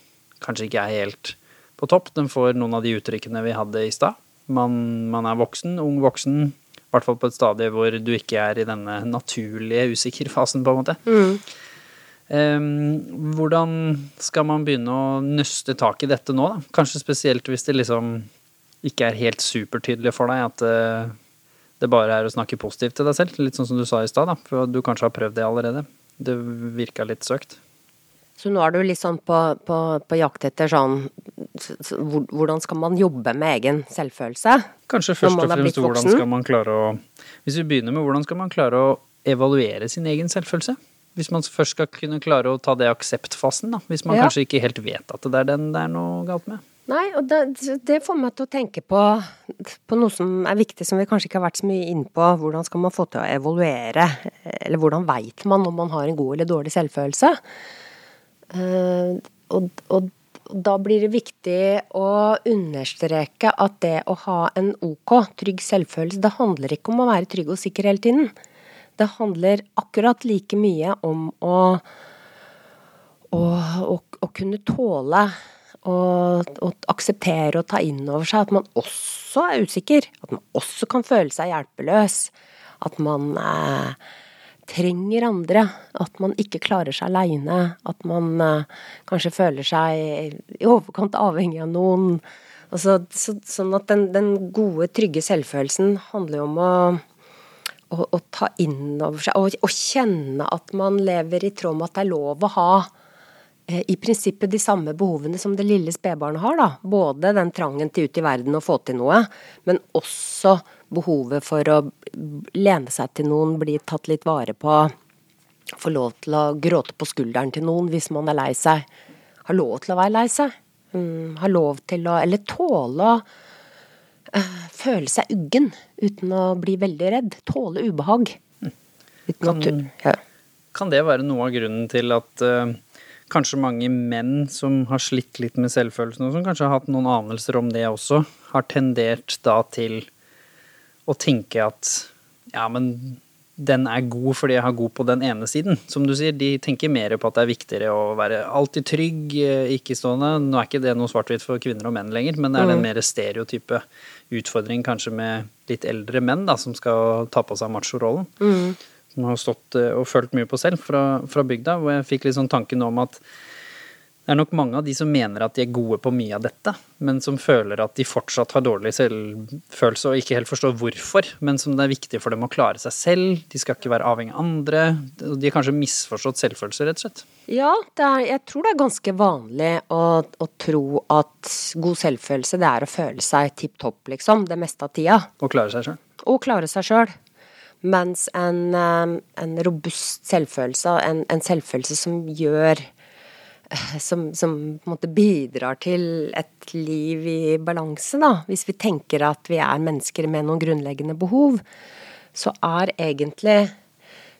kanskje ikke er helt på topp. Den får noen av de uttrykkene vi hadde i stad. Man, man er voksen, ung voksen. I hvert fall på et stadie hvor du ikke er i denne naturlige usikker-fasen, på en måte. Ehm, hvordan skal man begynne å nøste tak i dette nå, da? Kanskje spesielt hvis det liksom ikke er helt supertydelig for deg at uh, det bare er å snakke positivt til deg selv. Litt sånn som du sa i stad, da. For du kanskje har prøvd det allerede. Det virka litt søkt. Så nå er du litt sånn på, på, på jakt etter sånn Hvordan skal man jobbe med egen selvfølelse? Kanskje først og fremst hvordan skal man klare å Hvis vi begynner med hvordan skal man klare å evaluere sin egen selvfølelse? Hvis man først skal kunne klare å ta det akseptfasen, da. Hvis man Ja. kanskje ikke helt vet at det er den det er noe galt med. Nei, og det, det får meg til å tenke på, på noe som er viktig, som vi kanskje ikke har vært så mye inne på. Hvordan skal man få til å evaluere? Eller hvordan veit man om man har en god eller dårlig selvfølelse? Eh, og, og, da blir det viktig å understreke at det å ha en ok, trygg selvfølelse, det handler ikke om å være trygg og sikker hele tiden. Det handler akkurat like mye om å å, å, å kunne tåle og akseptere og ta inn over seg at man også er usikker. At man også kan føle seg hjelpeløs. At man eh, trenger andre. At man ikke klarer seg aleine. At man eh, kanskje føler seg i overkant avhengig av noen. Altså, så, sånn at den, den gode, trygge selvfølelsen handler jo om å å, å ta inn over seg og, og kjenne at man lever i tråd med at det er lov å ha eh, i prinsippet de samme behovene som det lille spedbarnet har. da. Både den trangen til ut i verden å få til noe, men også behovet for å lene seg til noen, bli tatt litt vare på. Få lov til å gråte på skulderen til noen hvis man er lei seg. Ha lov til å være lei seg. Mm, ha lov til å Eller tåle å eh, føle seg uggen uten å bli veldig redd. Tåle ubehag. Uten kan, ja. Kan det være noe av grunnen til at uh kanskje mange menn som har slitt litt med selvfølelsen, og som kanskje har hatt noen anelser om det også, har tendert da til å tenke at ja, men den er god fordi jeg har god på den ene siden. Som du sier, de tenker mer på at det er viktigere å være alltid trygg, eh, ikke-stående. Nå er ikke det noe svart-hvitt for kvinner og menn lenger, men det er den mer stereotype utfordring kanskje med litt eldre menn da, som skal ta på seg machorollen. Som har stått eh, og følt mye på selv fra, fra bygda, hvor jeg fikk litt sånn tanken om at det er nok mange av de som mener at de er gode på mye av dette, men som føler at de fortsatt har dårlig selvfølelse og ikke helt forstår hvorfor, men som det er viktig for dem å klare seg selv, de skal ikke være avhengig av andre. De har kanskje misforstått selvfølelse, rett og slett. Ja, det er, jeg tror det er ganske vanlig å, å tro at god selvfølelse, det er å føle seg tipp topp, liksom, det meste av tida. Og klare seg sjøl. Og klare seg sjøl. Mens en, eh, en robust selvfølelse, en, en selvfølelse som gjør som, som på en måte bidrar til et liv i balanse, da. Hvis vi tenker at vi er mennesker med noen grunnleggende behov, så er egentlig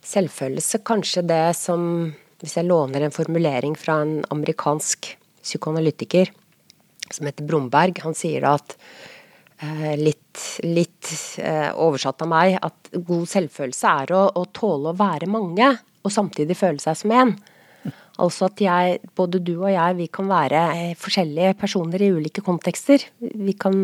selvfølelse kanskje det som Hvis jeg låner en formulering fra en amerikansk psykoanalytiker som heter Bromberg, han sier at eh, litt, litt eh, oversatt av meg, at god selvfølelse er å, å tåle å være mange, og samtidig føle seg som én. Altså at jeg, både du og jeg, vi kan være eh, forskjellige personer i ulike kontekster. Vi kan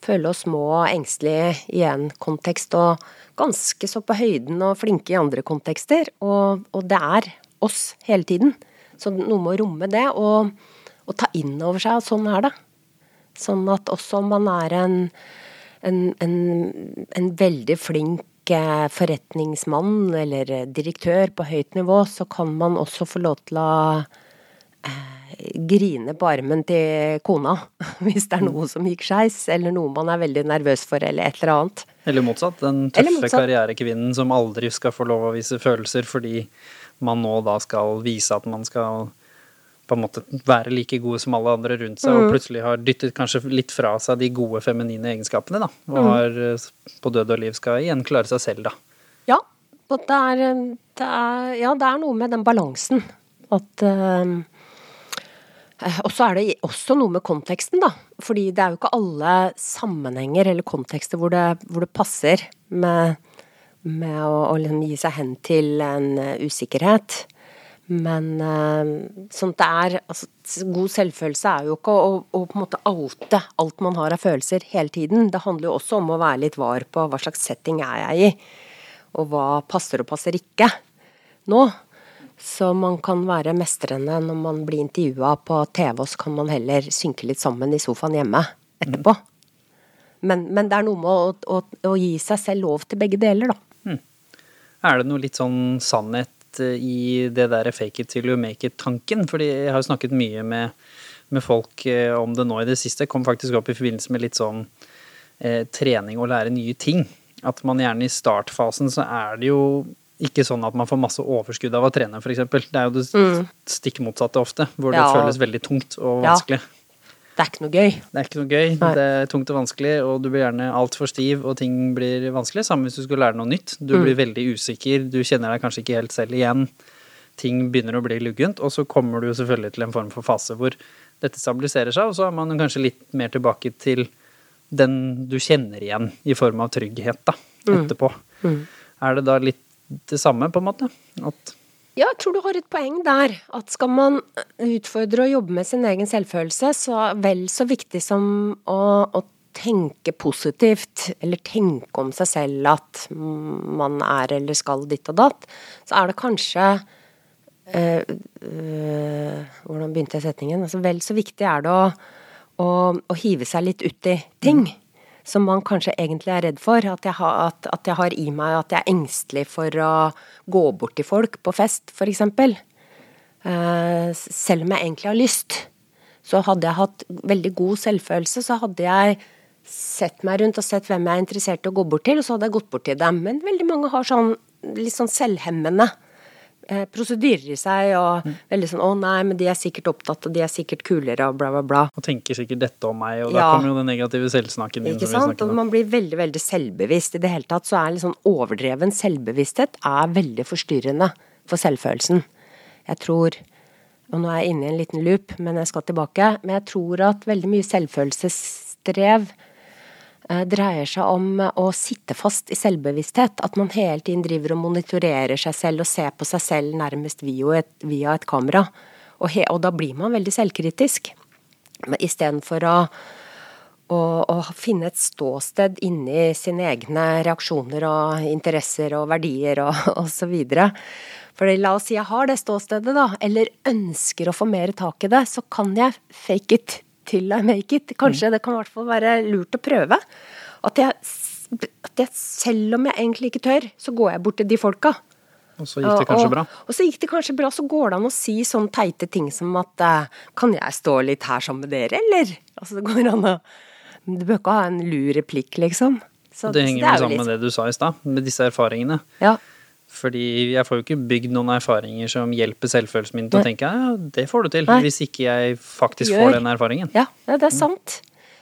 føle oss små og engstelige i en kontekst, og ganske så på høyden og flinke i andre kontekster. Og, og det er oss hele tiden. Så noe med å romme det, og, og ta inn over seg at sånn er det. Sånn at også om man er en, en, en, en veldig flink eh, forretningsmann eller direktør på høyt nivå, så kan man også få lov til å eh, grine på armen til kona <laughs> hvis det er noe som gikk skeis, eller noe man er veldig nervøs for, eller et eller annet. Eller motsatt. Den tøffe motsatt. karrierekvinnen som aldri skal få lov å vise følelser fordi man nå da skal vise at man skal på en måte være like gode som alle andre rundt seg, og plutselig har dyttet kanskje litt fra seg de gode feminine egenskapene, da. Og har eh, på død og liv skal igjen klare seg selv, da. Ja, og det er, det er, ja, det er noe med den balansen. At eh, eh, Og så er det også noe med konteksten, da. Fordi det er jo ikke alle sammenhenger eller kontekster hvor det, hvor det passer med, med å, å liksom gi seg hen til en eh, usikkerhet. Men eh, sånn det er altså, God selvfølelse er jo ikke å, å på en måte oute alt man har av følelser hele tiden. Det handler jo også om å være litt var på hva slags setting er jeg i og hva passer og passer ikke nå. Så man kan være mestrende når man blir intervjua på TV, og så kan man heller synke litt sammen i sofaen hjemme etterpå. Men, men det er noe med å, å, å gi seg selv lov til begge deler, da. Er det noe litt sånn sannhet eh, i det der fake it till you make it-tanken? Fordi jeg har jo snakket mye med, med folk eh, om det nå i det siste. Kom faktisk opp i forbindelse med litt sånn eh, trening og lære nye ting. At man gjerne i startfasen så er det jo ikke sånn at man får masse overskudd av å trene, f.eks. Det er jo det stikk motsatte ofte, hvor det Mm. Ja. føles veldig tungt og Ja. Det er ikke noe gøy. Det er ikke noe gøy, Nei. det er tungt og vanskelig, og du blir gjerne altfor stiv, og ting blir vanskelig. Samme hvis du skulle lære noe nytt. Du Mm. blir veldig usikker, du kjenner deg kanskje ikke helt selv igjen. Ting begynner å bli luggent, og så kommer du selvfølgelig til en form for fase hvor dette stabiliserer seg, og så er man kanskje litt mer tilbake til den du kjenner igjen, i form av trygghet, da, Mm. etterpå. Er det da litt det samme, på en måte? At Ja, jeg tror du har et poeng der. At skal man utfordre og jobbe med sin egen selvfølelse, så vel så viktig som å, å tenke positivt, eller tenke om seg selv at man er eller skal ditt og datt, så er det kanskje øh, øh, Hvordan begynte jeg setningen? Altså, vel så viktig er det å, å, å hive seg litt ut i ting. Som man kanskje egentlig er redd for. At jeg, har, at, at jeg har i meg at jeg er engstelig for å gå bort til folk på fest, f.eks. Uh, selv om jeg egentlig har lyst. Så hadde jeg hatt veldig god selvfølelse, så hadde jeg sett meg rundt og sett hvem jeg er interessert i å gå bort til, og så hadde jeg gått bort til dem. Men veldig mange har sånn litt sånn selvhemmende eh, prosedyrer i seg, og veldig sånn 'Å nei, men de er sikkert opptatt, og de er sikkert kulere', og bla, bla, bla. og tenker sikkert dette om meg, og da kommer jo den negative selvsnakken inn. Ikke sant? Og man blir veldig, veldig selvbevisst. I det hele tatt så er litt sånn overdreven selvbevissthet er veldig forstyrrende for selvfølelsen. Jeg tror Og nå er jeg inne i en liten loop, men jeg skal tilbake. Men jeg tror at veldig mye selvfølelsesstrev eh, dreier seg om å sitte fast i selvbevissthet. At man hele tiden driver og monitorerer seg selv og ser på seg selv nærmest via et, via et kamera. Og, he, og da blir man veldig selvkritisk. Istedenfor å å, å finne et ståsted inni sine egne reaksjoner og interesser og verdier og, <laughs> osv. For la oss si jeg har det ståstedet, da, eller ønsker å få mer tak i det, så kan jeg fake it till I make it. Kanskje det kan i hvert fall være lurt å prøve. At jeg, at jeg, selv om jeg egentlig ikke tør, så går jeg bort til de folka. Og så gikk det kanskje og, bra. Og så gikk det kanskje bra. Så går det an å si sånne teite ting som at eh, Kan jeg stå litt her sammen med dere, eller? Altså det går an å Du bør ikke ha en lur replikk, liksom. Så, Det henger er vel jo sammen med det du sa i stad, med disse erfaringene. Ja. Fordi jeg får jo ikke bygd noen erfaringer som hjelper selvfølelsen min til å Nei. tenke ja, det får du til, Nei. hvis ikke jeg faktisk Gjør. får den erfaringen. Ja, det er sant.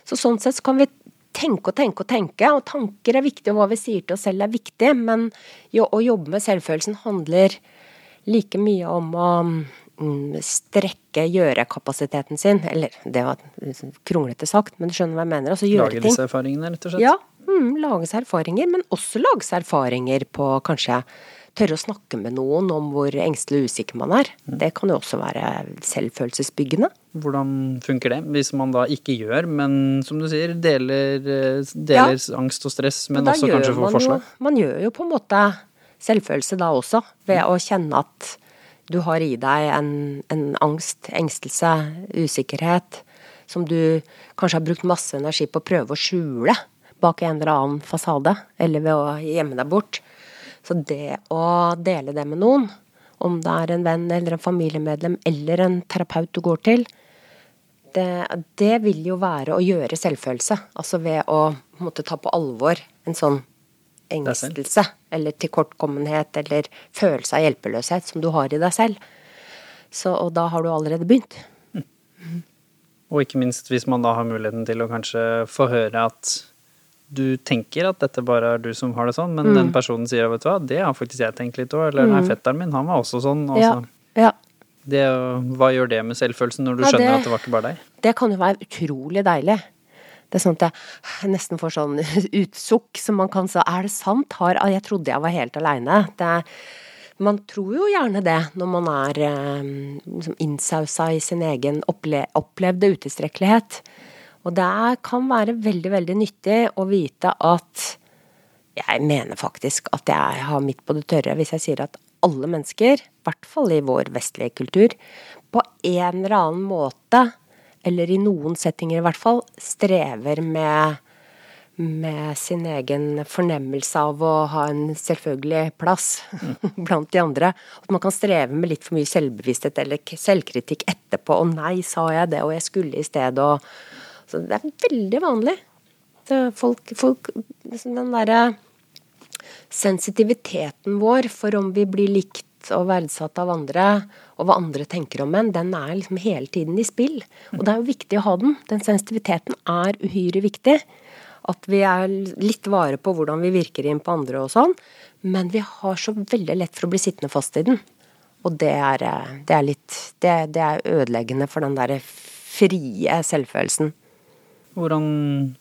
Så sånn sett så kan vi tenke og tenke og tenke, og tanker er viktig, og hva vi sier til oss selv er viktig, men jo, å jobbe med selvfølelsen handler like mye om å strekke, strekke gjørekapasiteten sin, eller det var kronglete sagt, men du skjønner hva jeg mener, altså gjøre Lage ting. disse erfaringene, rett og slett. Ja, mm, lage seg erfaringer, men også lage seg erfaringer på kanskje tørre å snakke med noen om hvor engstelig og usikker man er. Mm. Det kan jo også være selvfølelsesbyggende. Hvordan funker det, hvis man da ikke gjør, men som du sier, deler, deler ja. angst og stress, men Og også kanskje får forslag? Jo, man gjør jo på en måte selvfølelse da også, ved å kjenne at du har i deg en, en angst, engstelse, usikkerhet, som du kanskje har brukt masse energi på å prøve å skjule bak en eller annen fasade, eller ved å gjemme deg bort. Så det å dele det med noen, om det er en venn eller en familiemedlem eller en terapeut du går til, det, det vil jo være å gjøre selvfølelse. Altså ved å måtte ta på alvor en sånn engstelse eller tilkortkommenhet eller følelse av hjelpeløshet som du har i deg selv. Så, og da har du allerede begynt. Og ikke minst hvis man da har muligheten til å kanskje få høre at du tenker at dette bare er du som har det sånn, men Mm. den personen sier vet du hva, det har faktisk jeg tenkt litt òg, eller nei, fetteren min, han var også sånn. Og Ja, ja. det, hva gjør det med selvfølelsen når du Ja, skjønner det- at det var ikke bare deg? Det kan jo være utrolig deilig. Det er sånn at jeg nesten får sånn <laughs> utsukk som man kan si Er det sant? Har, ah, jeg trodde jeg var helt aleine. Man tror jo gjerne det når man er eh, liksom innsausa i sin egen opple opplevde utilstrekkelighet. Og det kan være veldig, veldig nyttig å vite at jeg mener faktisk at jeg har midt på det tørre hvis jeg sier at alle mennesker, i hvert fall i vår vestlige kultur, på en eller annen måte, eller i noen settinger i hvert fall, strever med, med sin egen fornemmelse av å ha en selvfølgelig plass <laughs> blant de andre. At man kan streve med litt for mye selvbevissthet eller selvkritikk etterpå. 'Å nei, sa jeg det, og jeg skulle i stedet', og Så det er veldig vanlig. Folk, folk liksom Den derre sensitiviteten vår for om vi blir likt og verdsatt av andre, og hva andre tenker om en, den er liksom hele tiden i spill. Og det er jo viktig å ha den. Den sensitiviteten er uhyre viktig. At vi er litt vare på hvordan vi virker inn på andre og sånn. Men vi har så veldig lett for å bli sittende fast i den. Og det er, det er litt det, det, er ødeleggende for den derre frie selvfølelsen. Hvordan,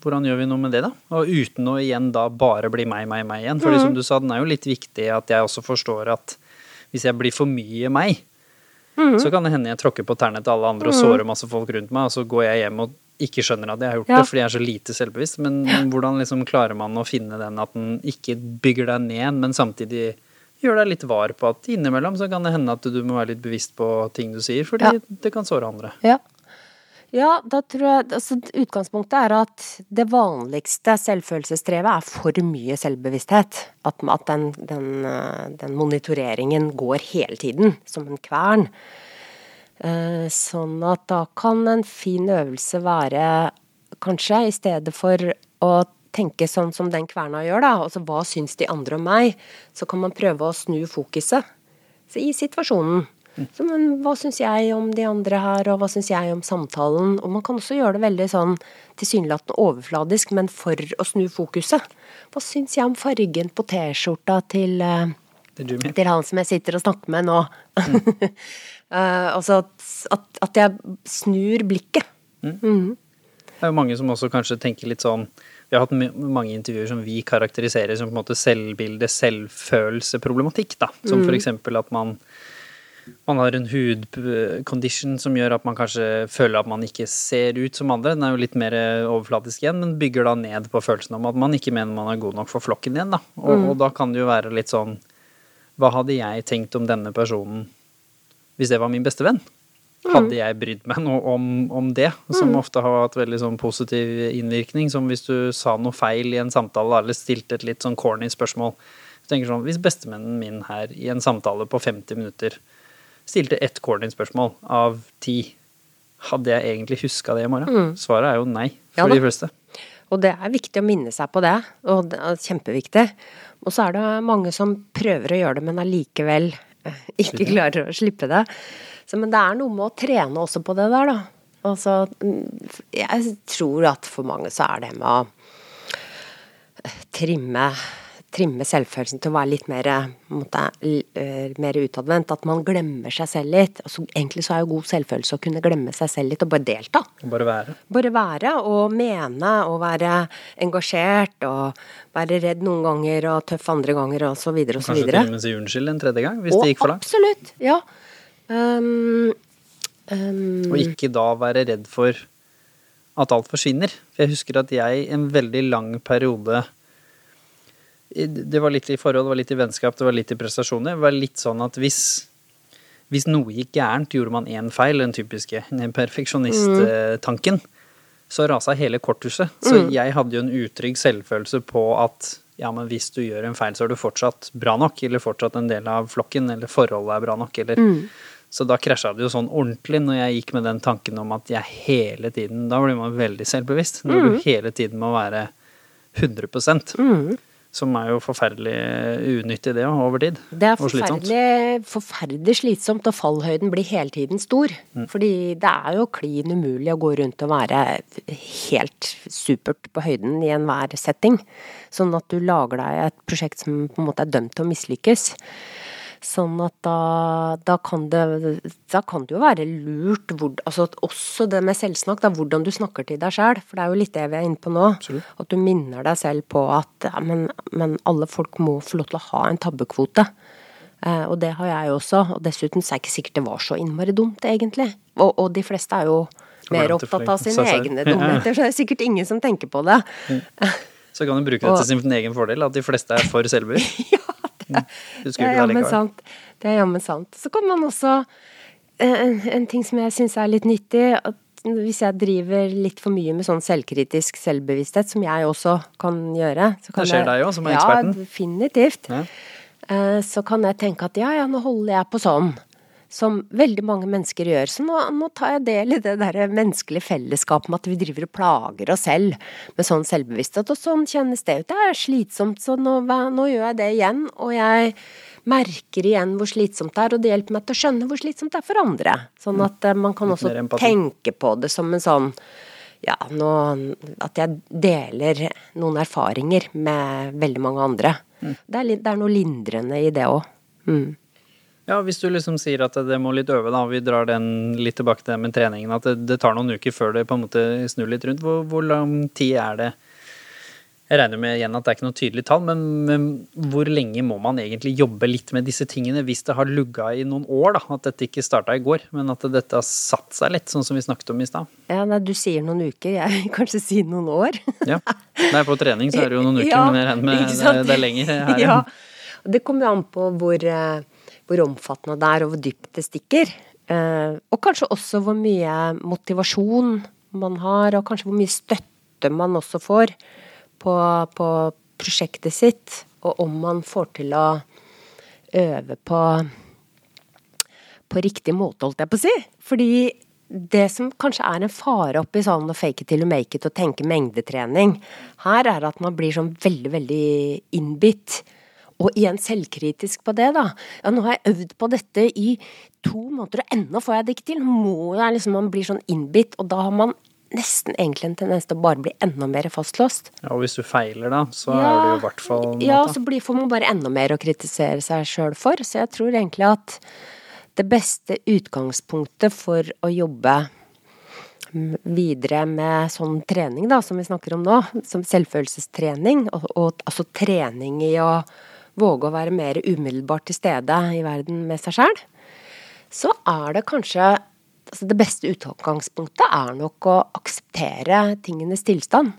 hvordan, gjør vi noe med det, da? Og uten å igjen da bare bli meg, meg, meg igjen. Fordi mm. som du sa, den er jo litt viktig at jeg også forstår at hvis jeg blir for mye meg, mm. så kan det hende jeg tråkker på tærne til alle andre og mm. sårer masse folk rundt meg, og så går jeg hjem og ikke skjønner at jeg har gjort ja. det fordi jeg er så lite selvbevisst. Men hvordan liksom klarer man å finne den at den ikke bygger deg ned, men samtidig gjør deg litt var på at innimellom så kan det hende at du må være litt bevisst på ting du sier, fordi ja. det kan såre andre. Ja. Ja, da tror jeg altså, Utgangspunktet er at det vanligste selvfølelsesstrevet er for mye selvbevissthet. At, at den, den, eh, den, monitoreringen går hele tiden, som en kvern. Eh, sånn at da kan en fin øvelse være, kanskje, i stedet for å tenke sånn som den kverna gjør, da, altså hva syns de andre om meg, så kan man prøve å snu fokuset i situasjonen. Så, men hva syns jeg om de andre her, og hva syns jeg om samtalen? Og man kan også gjøre det veldig sånn tilsynelatende overfladisk, men for å snu fokuset. Hva syns jeg om fargen på T-skjorta til, uh, til han som jeg sitter og snakker med nå? Mm. uh, <laughs> altså at, at, at, jeg snur blikket. Mm. Mm. Det er jo mange som også kanskje tenker litt sånn vi har hatt mange intervjuer som vi karakteriserer som på en måte selvbilde, selvfølelseproblematikk. da, Som mm. eksempel at man man har en hudcondition som gjør at man kanskje føler at man ikke ser ut som andre. Den er jo litt mer overflatisk igjen, men bygger da ned på følelsen om at man ikke mener man er god nok for flokken igjen. Da. Og, mm. og da kan det jo være litt sånn Hva hadde jeg tenkt om denne personen hvis det var min beste venn? Hadde mm. jeg brydd meg noe om, om det, som mm. ofte har hatt veldig sånn positiv innvirkning, som hvis du sa noe feil i en samtale eller stilte et litt sånn corny spørsmål. Så tenker sånn, Hvis bestemennen min her i en samtale på 50 minutter stilte ett corny-spørsmål av ti. Hadde jeg egentlig huska det i morgen? Mm. Svaret er jo nei for ja, de fleste. Og det er viktig å minne seg på det, og det er kjempeviktig. Og så er det mange som prøver å gjøre det, men allikevel eh, <laughs> ikke klarer å slippe det. Så, men det er noe med å trene også på det der, da. Altså, jeg tror at for mange så er det med å trimme trimme selvfølelsen til å være litt mer, eh, mer utadvendt. At man glemmer seg selv litt. Altså, egentlig så er jo god selvfølelse å kunne glemme seg selv litt og bare delta. Bare være. Bare være og mene og være engasjert og være redd noen ganger og tøff andre ganger og så videre og så videre. Kanskje til og med si unnskyld en tredje gang hvis og det gikk for langt. Absolutt. Ja. Um, um, og ikke da være redd for at alt forsvinner. For jeg husker at jeg en veldig lang periode det var litt i forhold, det var litt i vennskap, det var litt i prestasjoner. Det var litt sånn at hvis, hvis noe gikk gærent, gjorde man én feil, den typiske perfeksjonisttanken, så rasa hele korthuset. Så mm. jeg hadde jo en utrygg selvfølelse på at ja, men hvis du gjør en feil, så er du fortsatt bra nok, eller fortsatt en del av flokken, eller forholdet er bra nok, eller mm. Så da krasja det jo sånn ordentlig når jeg gikk med den tanken om at jeg hele tiden Da blir man veldig selvbevisst. Når mm. du hele tiden må være 100 mm. Som er jo forferdelig unyttig, det over tid. Det er forferdelig, forferdelig slitsomt, og fallhøyden blir hele tiden stor. Mm. Fordi det er jo klin umulig å gå rundt og være helt supert på høyden i enhver setting. Sånn at du lager deg et prosjekt som på en måte er dømt til å mislykkes. Sånn at da, da, kan det, da kan det jo være lurt hvor, altså Også det med selvsnakk, da, hvordan du snakker til deg sjøl. For det er jo litt det vi er inne på nå. Absolutt. At du minner deg selv på at ja, men, men, alle folk må få lov til å ha en tabbekvote. Eh, og det har jeg også. Og dessuten så er det ikke sikkert det var så innmari dumt, egentlig. Og, og de fleste er jo mer opptatt av sine egne dumheter, så det er sikkert ingen som tenker på det. Så kan du bruke det til <laughs> sin egen fordel, at de fleste er for selvbevisst. <laughs> ja, det, det er jammen sant. Det er jammen sant. Så kan man også eh, en, en ting som jeg syns er litt nyttig, at hvis jeg driver litt for mye med sånn selvkritisk selvbevissthet, som jeg også kan gjøre så kan Det skjer deg òg, som er eksperten? Ja, definitivt. Ja. Eh, så kan jeg tenke at ja, ja, nå holder jeg på sånn. Som veldig mange mennesker gjør. Så nå, nå tar jeg del i det der menneskelige fellesskapet med at vi driver og plager oss selv med sånn selvbevissthet, og sånn kjennes det ut. Det er slitsomt, så nå, nå gjør jeg det igjen, og jeg merker igjen hvor slitsomt det er, og det hjelper meg til å skjønne hvor slitsomt det er for andre. Sånn at eh, man kan også tenke på det som en sånn ja, nå, at jeg deler noen erfaringer med veldig mange andre. Mm. Det, er, det, er, noe lindrende i det òg. Mm. Ja, hvis du liksom sier at det må litt øve, da, vi drar den litt tilbake til det med treningen, at det, det, tar noen uker før det på en måte snur litt rundt. Hvor, hvor lang tid er det? Jeg regner med igjen at det er ikke noe tydelig tall, men, men, hvor lenge må man egentlig jobbe litt med disse tingene hvis det har lugga i noen år? da, At dette ikke starta i går, men at dette har satt seg litt, sånn som vi snakket om i stad? Ja, nei, Du sier noen uker, jeg vil kanskje si noen år. ja, Nei, på trening så er det jo noen uker, <laughs> ja, men jeg regner med det, det er lenger her. Ja, Det kommer jo an på hvor, eh, hvor, omfattende det er, og hvor dypt det stikker. Eh, og kanskje også hvor mye motivasjon man har, og kanskje hvor mye støtte man også får på, på prosjektet sitt, og om man får til å øve på på riktig måte, holdt jeg på å si. Fordi det som kanskje er en fare oppi sånn å fake it till you make it og tenke mengdetrening, her er at man blir sånn veldig, veldig innbitt. Og igjen selvkritisk på det, da. Ja, nå har jeg øvd på dette i to måneder, og ennå får jeg det ikke til. Må jeg liksom, Man blir sånn innbitt, og da har man nesten egentlig en tendens til å bare bli enda mer fastlåst. Ja, Og hvis du feiler, da, så ja, er det i hvert fall Ja, så blir, får man bare enda mer å kritisere seg sjøl for. Så jeg tror egentlig at det beste utgangspunktet for å jobbe videre med sånn trening, da, som vi snakker om nå, som selvfølelsestrening, og, og altså trening i å våge å være mer umiddelbart til stede i verden med seg sjæl, så er det kanskje altså Det beste utgangspunktet er nok å akseptere tingenes tilstand.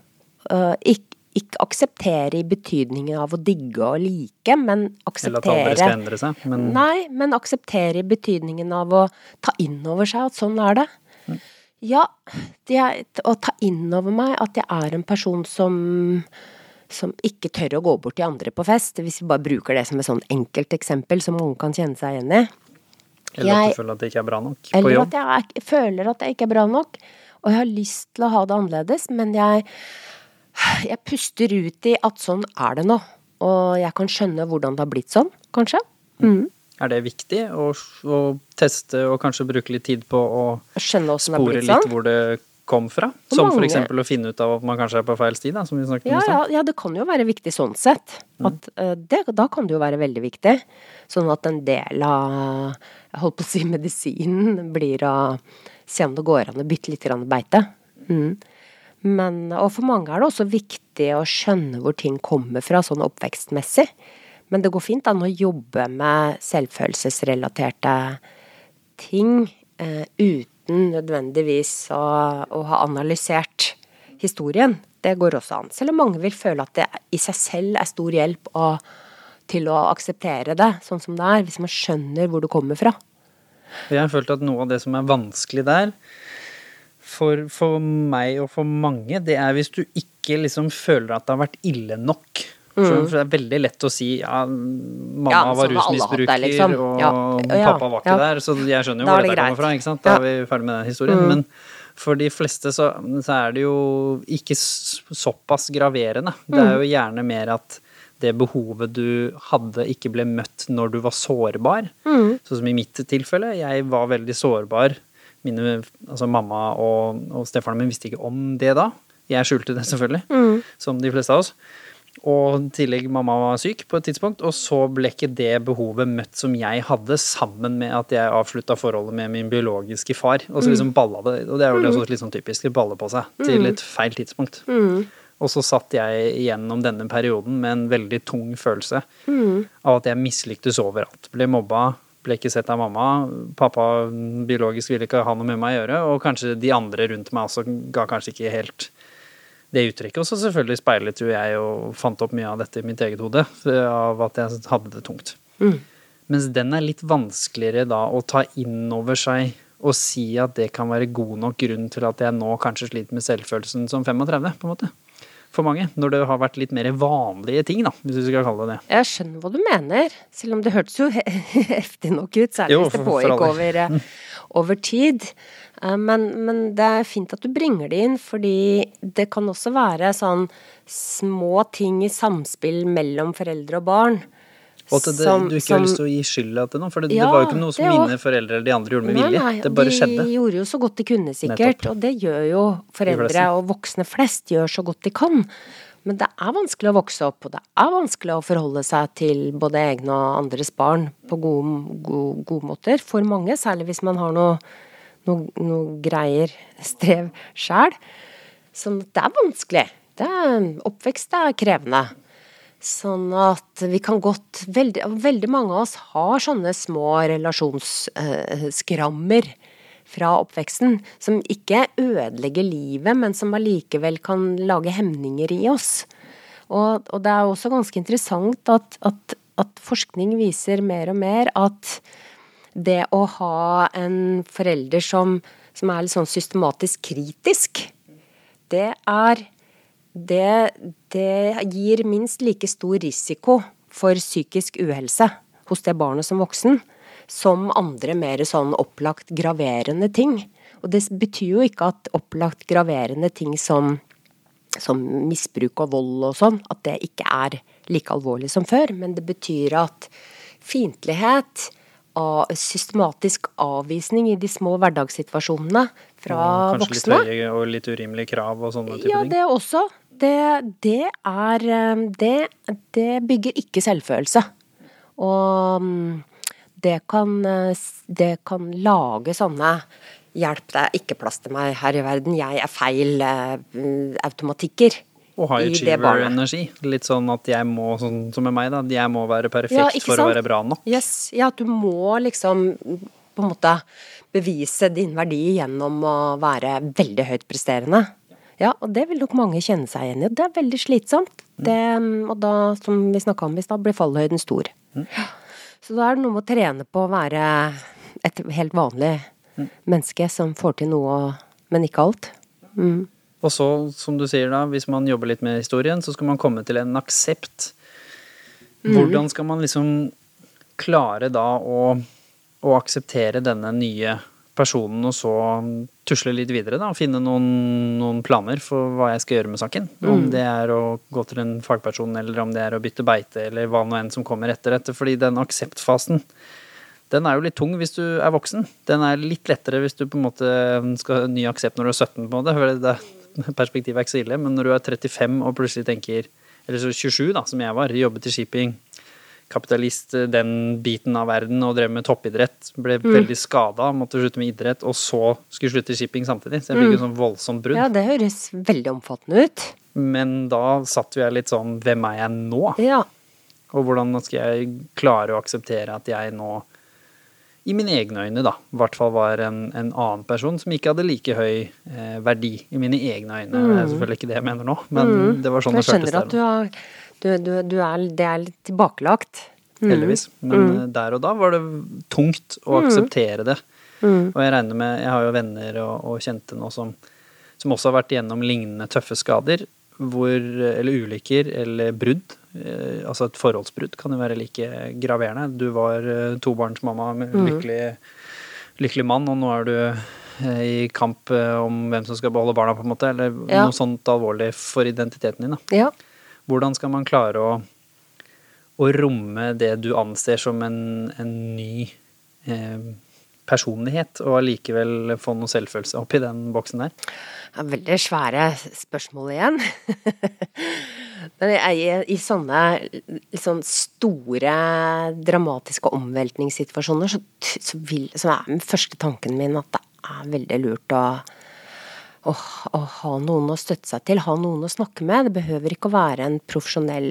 Uh, ikke, ikke, akseptere i betydningen av å digge og like, men akseptere Eller at andre skal endre seg. Men... Nei, men akseptere i betydningen av å ta inn over seg at sånn er det. Mm. Ja, det er, å ta inn over meg at jeg er en person som som ikke tør å gå bort til andre på fest, hvis vi bare bruker det som et sånn enkelt eksempel som noen kan kjenne seg igjen i. Eller jeg, at du føler at det ikke er bra nok på jobb? Eller at jeg føler at det ikke er bra nok. Og jeg har lyst til å ha det annerledes, men jeg, jeg puster ut i at sånn er det nå. Og jeg kan skjønne hvordan det har blitt sånn, kanskje. Mm. Er det viktig å, å, teste og kanskje bruke litt tid på å spore litt sånn? hvor det kom fra? Som for eksempel å finne ut av at man kanskje er på feil sti, da, som vi snakket ja, om i stad. Ja, ja, det kan jo være viktig sånn sett. Mm. At, mm. det, da kan det jo være veldig viktig. Sånn at en del av jeg holdt på å si medisinen blir å se om det går an å bytte litt beite. Mm. Men, og for mange er det også viktig å skjønne hvor ting kommer fra, sånn oppvekstmessig. Men det går fint an å jobbe med selvfølelsesrelaterte ting eh, uten uten nødvendigvis å, å, ha analysert historien. Det går også an. Selv om mange vil føle at det i seg selv er stor hjelp å, til å akseptere det sånn som det er, hvis man skjønner hvor det kommer fra. Jeg har følt at noe av det som er vanskelig der, for, for meg og for mange, det er hvis du ikke liksom føler at det har vært ille nok. For det er veldig lett å si ja, mamma ja, var rusmisbruker, liksom. og ja. pappa var ikke der, så jeg skjønner jo hvor dette kommer fra. ikke sant? Da er vi ferdig med den historien. Mm. Men for de fleste så, så, er det jo ikke såpass graverende. Det er mm. jo gjerne mer at det behovet du hadde, ikke ble møtt når du var sårbar. Mm. Sånn som i mitt tilfelle. Jeg var veldig sårbar. Mine, altså mamma og, og stefaren min visste ikke om det da. Jeg skjulte det selvfølgelig, mm. som de fleste av oss. Og i tillegg mamma var syk på et tidspunkt, og så ble ikke det behovet møtt som jeg hadde, sammen med at jeg avslutta forholdet med min biologiske far. Og så mm. liksom balla det, og det er jo også litt sånn typisk, det baller på seg til mm. et feil tidspunkt. Mm. Og så satt jeg gjennom denne perioden med en veldig tung følelse mm. av at jeg mislyktes overalt. Ble mobba, ble ikke sett av mamma. Pappa biologisk ville ikke ha noe med meg å gjøre, og kanskje de andre rundt meg også ga kanskje ikke helt det uttrykket. Og så selvfølgelig speilet jo jeg og fant opp mye av dette i mitt eget hode, av at jeg hadde det tungt. Mm. Mens den er litt vanskeligere da å ta inn over seg og si at det kan være god nok grunn til at jeg nå kanskje sliter med selvfølelsen som 35, på en måte. for mange. Når det har vært litt mer vanlige ting, da, hvis du skal kalle det det. Jeg skjønner hva du mener, selv om det hørtes jo <laughs> heftig nok ut, særlig Jo, hvis det pågikk over, eh, over tid. Eh, Men, men det er fint at du bringer det inn, fordi det kan også være sånn små ting i samspill mellom foreldre og barn. Og at det, som- du ikke som- har lyst til å gi skylda til noen, for det, Ja, det var jo ikke noe som også. mine foreldre eller de andre gjorde med vilje. det bare de skjedde. gjorde jo så godt de kunne, sikkert. Nettopp. Og det gjør jo foreldre og voksne flest gjør så godt de kan. Men det er vanskelig å vokse opp, og det er vanskelig å forholde seg til både egne og andres barn på gode, gode, gode måter. For mange, særlig hvis man har noe, noe, noe greier, strev sjæl. Sånn at det er vanskelig. Det er, oppvekst er krevende. Sånn at vi kan godt Veldig, veldig mange av oss har sånne små relasjonsskrammer fra oppveksten, som ikke ødelegger livet, men som allikevel kan lage hemninger i oss. Og, og det er også ganske interessant at, at, at forskning viser mer og mer at det å ha en forelder som, som er litt sånn systematisk kritisk, det er det, det gir minst like stor risiko for psykisk uhelse hos det barnet som voksen, som andre mer sånn opplagt graverende ting. Og det betyr jo ikke at opplagt graverende ting som, som misbruk og vold og sånn, at det ikke er like alvorlig som før, men det betyr at fiendtlighet, systematisk avvisning i de små hverdagssituasjonene fra Kanskje litt voksne høye og litt urimelige krav og sånne type ja, ting. det også. Det, det er eh, det, det bygger ikke selvfølelse. Og mm, det kan, eh, det kan lage sånne Hjelp, det er ikke plass til meg her i verden, jeg er feil eh, mm, automatikker. Og high achiever-energi. Litt sånn at jeg må, sånn som med meg, da, jeg må være perfekt Ja, for å være bra nok. Yes, ja, at du må liksom på en måte bevise din verdi gjennom å være veldig høyt presterende. Ja, og det vil nok mange kjenne seg igjen i. og Det er veldig slitsomt. Det, og da, som vi snakka om i stad, blir fallhøyden stor. Ja. Så da er det noe med å trene på å være et helt vanlig menneske som får til noe, men ikke alt. Mm. Og så, som du sier da, hvis man jobber litt med historien, så skal man komme til en aksept. Mm. Hvordan skal man liksom klare da å, å akseptere denne nye personen, og så tusle litt videre da, og finne noen, noen planer for hva jeg skal gjøre med saken? Mm. Om det er å gå til en fagperson, eller om det er å bytte beite, eller hva nå enn som kommer etter dette. Fordi den akseptfasen, den er jo litt tung hvis du er voksen. Den er litt lettere hvis du på en måte skal ny aksept når du er 17, på en måte. Perspektivet er ikke så ille, men når du er 35 og plutselig tenker Eller så 27, da, som jeg var, jobbet i shipping, kapitalist, den biten av verden, og drev med toppidrett. Ble veldig skada, måtte slutte med idrett, og så skulle slutte i shipping samtidig. Så jeg fikk jo sånn voldsomt brudd. Ja, det høres veldig omfattende ut. Men da satt jo jeg litt sånn Hvem er jeg nå? Ja. Og hvordan skal jeg klare å akseptere at jeg nå, i mine egne øyne, da, i hvert fall var en, en annen person som ikke hadde like høy eh, verdi i mine egne øyne. Det er selvfølgelig ikke det jeg mener nå, men det var sånn For det jeg skjønner at du, har, du, du, du er, det er litt tilbakelagt. Mm. Heldigvis. Men eh, der og da var det tungt å akseptere det. Mm. Og jeg regner med Jeg har jo venner og, og kjente nå som, som også har vært igjennom lignende tøffe skader. Hvor, eller ulykker eller brudd. Eh, altså et forholdsbrudd kan jo være like graverende. Du var eh, tobarnsmamma med Mm. lykkelig, lykkelig mann, og nå er du eh, i kamp om hvem som skal beholde barna, på en måte. Eller Ja. noe sånt alvorlig for identiteten din. da. Ja. Hvordan skal man klare å, å romme det du anser som en, en ny eh, personlighet, og allikevel få noe selvfølelse oppi den boksen der? Er veldig svære spørsmål igjen. <laughs> Men i, i sånne sånn store, dramatiske omveltningssituasjoner, så, så, vil, så er den første tanken min at det er veldig lurt å, å, å ha noen å støtte seg til, ha noen å snakke med. Det behøver ikke å være en profesjonell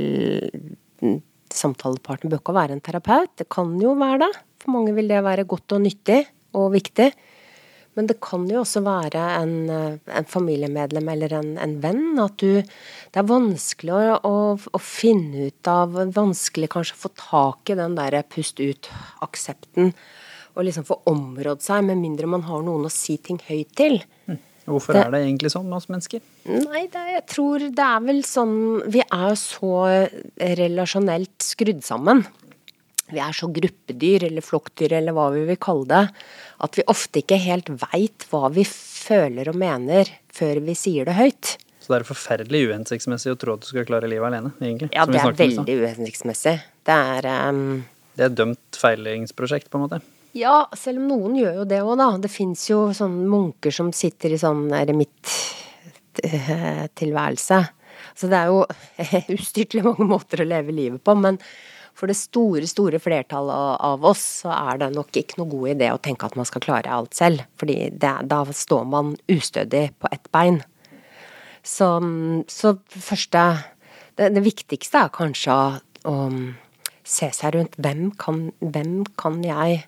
samtalepartner, bør ikke være en terapeut. Det kan jo være det. For mange vil det være godt og nyttig og viktig. Men det kan jo også være en, eh, en familiemedlem eller en, en venn. At du Det er vanskelig å, å, å finne ut av Vanskelig kanskje å få tak i den derre pust ut-aksepten. Og liksom få områdd seg, med mindre man har noen å si ting høyt til. Hvorfor Det- er det egentlig sånn med oss mennesker? Nei, det, jeg tror det er vel sånn Vi er så relasjonelt skrudd sammen. Vi er så gruppedyr eller flokkdyr eller hva vi vil kalle det, at vi ofte ikke helt veit hva vi føler og mener før vi sier det høyt. Så det er forferdelig uhensiktsmessig å tro at du skal klare livet alene, egentlig. Ja, det er veldig uhensiktsmessig. Det er um... Det er et dømt feilingsprosjekt, på en måte. Ja, selv om noen gjør jo det òg, da. Det fins jo sånne munker som sitter i sånn eremitt-tilværelse. Så det er jo <laughs> ustyrtelig mange måter å leve livet på. Men for det store, store flertallet av oss, så er det nok ikke noe god idé å tenke at man skal klare alt selv. Fordi da står man ustødig på ett bein. Så, så første det, det viktigste er kanskje å, å se seg rundt. Hvem kan, hvem kan jeg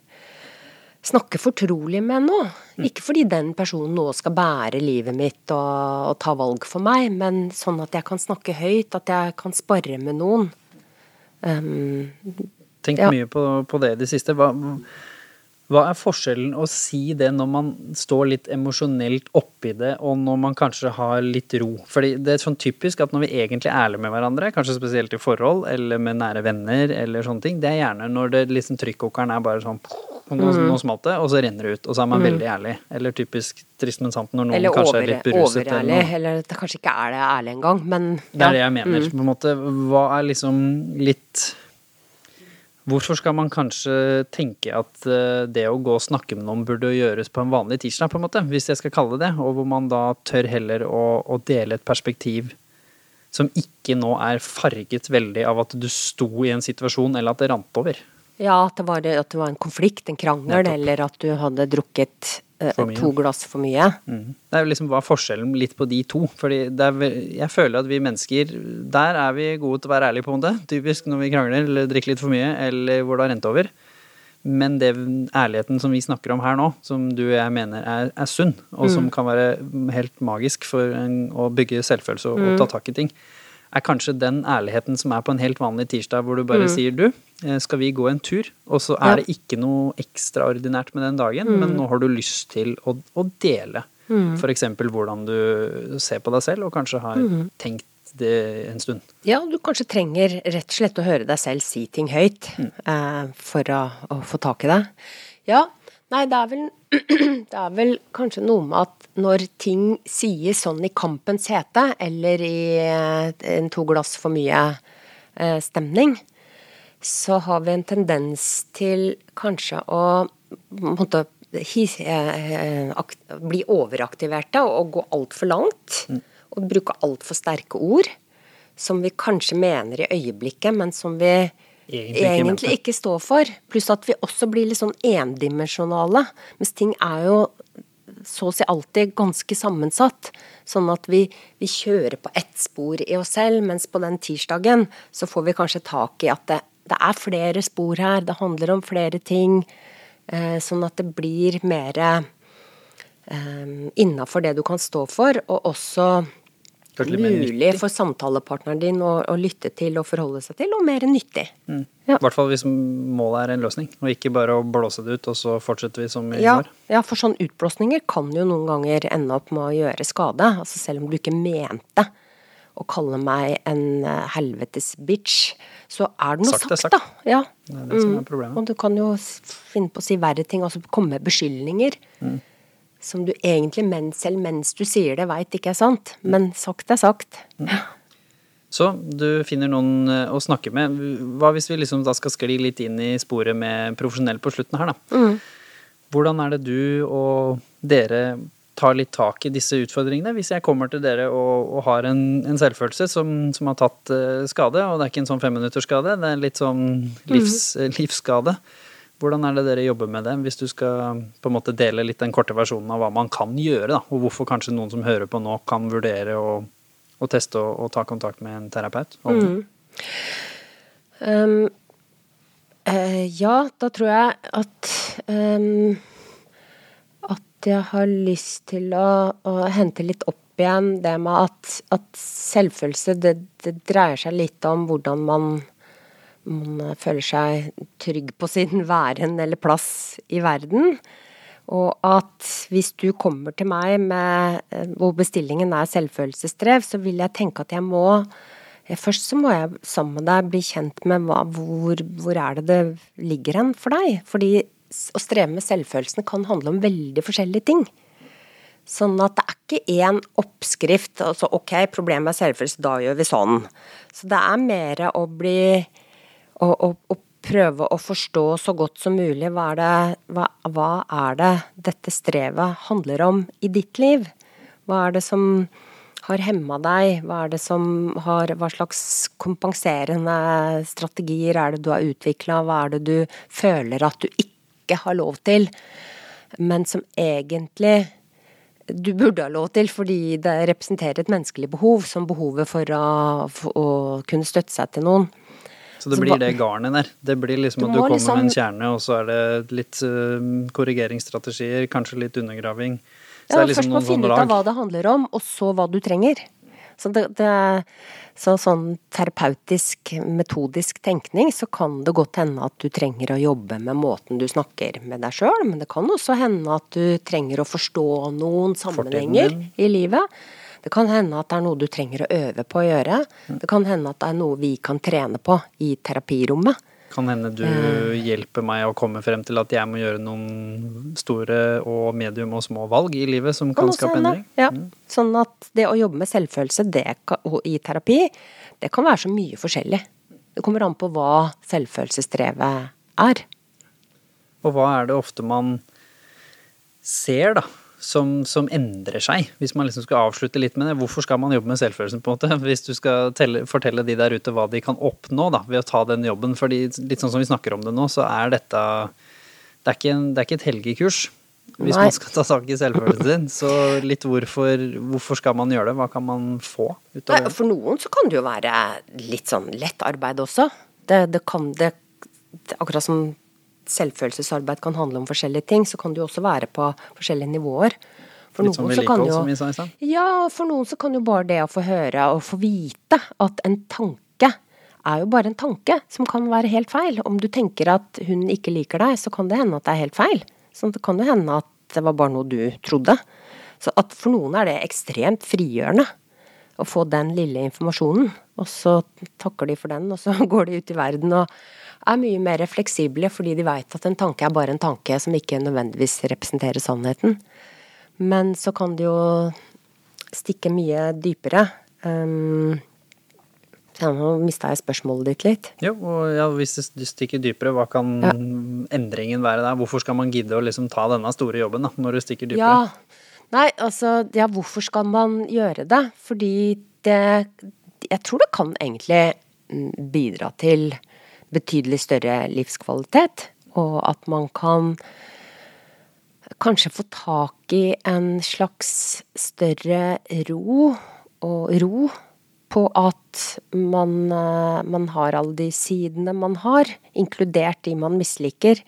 snakke fortrolig med nå? Ikke fordi den personen nå skal bære livet mitt og, og ta valg for meg, men sånn at jeg kan snakke høyt, at jeg kan spare med noen. Um, Tenk Ja. mye på, på det i det siste. Hva, hva er forskjellen å si det når man står litt emosjonelt oppi det, og når man kanskje har litt ro? Fordi det er sånn typisk at når vi egentlig er ærlige med hverandre, kanskje spesielt i forhold, eller med nære venner, eller sånne ting, det er gjerne når det liksom trykkokeren er bare sånn nå, Mm. smalt det, og så renner det ut. Og så er man veldig ærlig. Eller typisk trist, men sant når noen eller kanskje over, er litt beruset. eller overærlig. noe. Eller det kanskje ikke er det ærlig engang, men Det er det jeg mener. Mm. på en måte. Hva er liksom litt Hvorfor skal man kanskje tenke at eh, det å gå og snakke med noen burde gjøres på en vanlig tirsdag, på en måte, hvis jeg skal kalle det det, og hvor man da tør heller å, å dele et perspektiv som ikke nå er farget veldig av at du sto i en situasjon, eller at det rant over. Ja, at det, var, at det var en konflikt, en krangel, eller at du hadde drukket eh, to glass for mye. Mm. Det er jo liksom hva er forskjellen litt på de to. Fordi er, jeg føler at vi mennesker, der er vi gode til å være ærlige på om det. Typisk når vi krangler eller drikker litt for mye, eller hvor det har rent over. Men det ærligheten som vi snakker om her nå, som du og jeg mener er, er sunn, og som kan være helt magisk for en, å bygge selvfølelse og, og ta tak i ting, er kanskje den ærligheten som er på en helt vanlig tirsdag, hvor du bare sier du, eh, skal vi gå en tur? Og så er Ja. det ikke noe ekstraordinært med den dagen, men nå har du lyst til å, å dele. For eksempel hvordan du ser på deg selv, og kanskje har tenkt det en stund. Ja, du kanskje trenger rett og slett å høre deg selv si ting høyt eh, for å, å få tak i det. Ja, nei, det er vel <clears throat> Det er vel kanskje noe med at når ting sies sånn i kampens hete, eller i eh, en to glass for mye eh, så har vi en tendens til kanskje å måte, eh, bli overaktiverte og gå altfor langt. Og bruke altfor sterke ord som vi kanskje mener i øyeblikket, men som vi Egentlig egentlig ikke, ikke står for. Pluss at vi også blir litt sånn endimensjonale. Mens ting er jo så å si alltid ganske sammensatt. Sånn at vi, vi kjører på ett spor i oss selv, mens på den tirsdagen så får vi kanskje tak i at det, det er flere spor her, det handler om flere ting. Eh, sånn at det blir mer eh, innafor det du kan stå for, og også mulig for samtalepartneren din å, å lytte til og forholde seg til, og mer nyttig. I Ja. hvert fall hvis målet er en løsning, og ikke bare å blåse det ut, og så fortsetter vi som i Ja, går. ja, for sånne utblåsninger kan jo noen ganger ende opp med å gjøre skade. Altså selv om du ikke mente å kalle meg en eh, helvetes bitch, så er det noe Sagt er sagt, sagt. da. Ja. Det er det som er problemet. Og du kan jo finne på å si verre ting, altså komme med beskyldninger. Mm. Som du egentlig mens, selv mens du sier det, veit ikke er sant. Men sagt er sagt. Så du finner noen eh, å snakke med. Hva hvis vi liksom da skal skli litt inn i sporet med profesjonell på slutten her, da? Mm. Hvordan er det du og dere tar litt tak i disse utfordringene? Hvis jeg kommer til dere og, og har en, en selvfølelse som, som har tatt eh, skade, og det er ikke en sånn femminuttersskade, det er litt sånn livs, mm. livsskade. Hvordan er det dere jobber med det, hvis du skal på en måte dele litt den korte versjonen av hva man kan gjøre, da, og hvorfor kanskje noen som hører på nå kan vurdere å, å teste og, og ta kontakt med en terapeut? det? Um, eh, ja, da tror jeg at um, At jeg har lyst til å, å hente litt opp igjen det med at, at selvfølelse, det, det dreier seg litt om hvordan man, man føler seg trygg på sin <laughs> væren eller plass i verden. Og at hvis du kommer til meg med eh, hvor bestillingen er selvfølelsesstrev, så vil jeg tenke at jeg må Først så må jeg sammen med deg bli kjent med hva, hvor, hvor er det det ligger hen for deg. Fordi å streve med selvfølelsen kan handle om veldig forskjellige ting. Sånn at det er ikke én oppskrift. Altså ok, problemet er selvfølelse, da gjør vi sånn. Så det er mer å bli å, og, og prøve å forstå så godt som mulig hva er, det, hva, hva er det dette strevet handler om i ditt liv? Hva er det som har hemma deg? Hva er det som har Hva slags kompenserende strategier er det du har utvikla? Hva er det du føler at du ikke har lov til, men som egentlig du burde ha lov til, fordi det representerer et menneskelig behov, som behovet for å, for å kunne støtte seg til noen. Så det så blir det garnet der. Det blir liksom at du kommer liksom, med en kjerne, og så er det litt uh, korrigeringsstrategier, kanskje litt undergraving. Så ja, liksom først må du finne ut av hva det handler om, og så hva du trenger. Så, det, det, så sånn terapeutisk, metodisk tenkning, så kan det godt hende at du trenger å jobbe med måten du snakker med deg sjøl, men det kan også hende at du trenger å forstå noen sammenhenger i livet. Det kan hende at det er noe du trenger å øve på å gjøre. Det kan hende at det er noe vi kan trene på i terapirommet. Kan hende du uh, hjelper meg å komme frem til at jeg må gjøre noen store og medium og små valg i livet som kan, kan skape endring. Ja. Mm. Sånn at det å jobbe med selvfølelse det, i terapi, det kan være så mye forskjellig. Det kommer an på hva selvfølelsesstrevet er. Og hva er det ofte man ser, da? Som, som, endrer seg. Hvis man liksom skal avslutte litt med det, hvorfor skal man jobbe med selvfølelsen? på en måte? <laughs> Hvis du skal telle, fortelle de der ute hva de kan oppnå da, ved å ta den jobben. fordi litt sånn som vi snakker om det nå, så er dette Det er ikke, en, det er ikke et helgekurs. Hvis Nei. man skal ta tak i selvfølelsen sin. Så litt hvorfor, hvorfor skal man gjøre det? Hva kan man få ut av det? For noen så kan det jo være litt sånn lett arbeid også. Det, det kan det Akkurat som selvfølelsesarbeid kan handle om forskjellige ting, så kan det jo også være på forskjellige nivåer. For Litt som vedlikehold, som vi sa i stad? Ja, for noen så kan jo bare det å få høre og få vite at en tanke er jo bare en tanke som kan være helt feil. Om du tenker at hun ikke liker deg, så kan det hende at det er helt feil. Så det kan jo hende at det var bare noe du trodde. Så at for noen er det ekstremt frigjørende å få den lille informasjonen. Og så takker de for den, og så <laughs> går de ut i verden og er mye mer fleksible fordi de veit at en tanke er bare en tanke som ikke nødvendigvis representerer sannheten. Men så kan det jo stikke mye dypere. Um, ja, nå mista jeg spørsmålet ditt litt. Jo, og ja, hvis det stikker dypere, hva kan ja. endringen være der? Hvorfor skal man gidde å liksom ta denne store jobben da, når det stikker dypere? Ja, Nei, altså, ja, hvorfor skal man gjøre det? Fordi det Jeg tror det kan egentlig bidra til betydelig større livskvalitet, og at man kan kanskje få tak i en slags større ro og ro på at man, eh, man, har alle de sidene man har, inkludert de man misliker.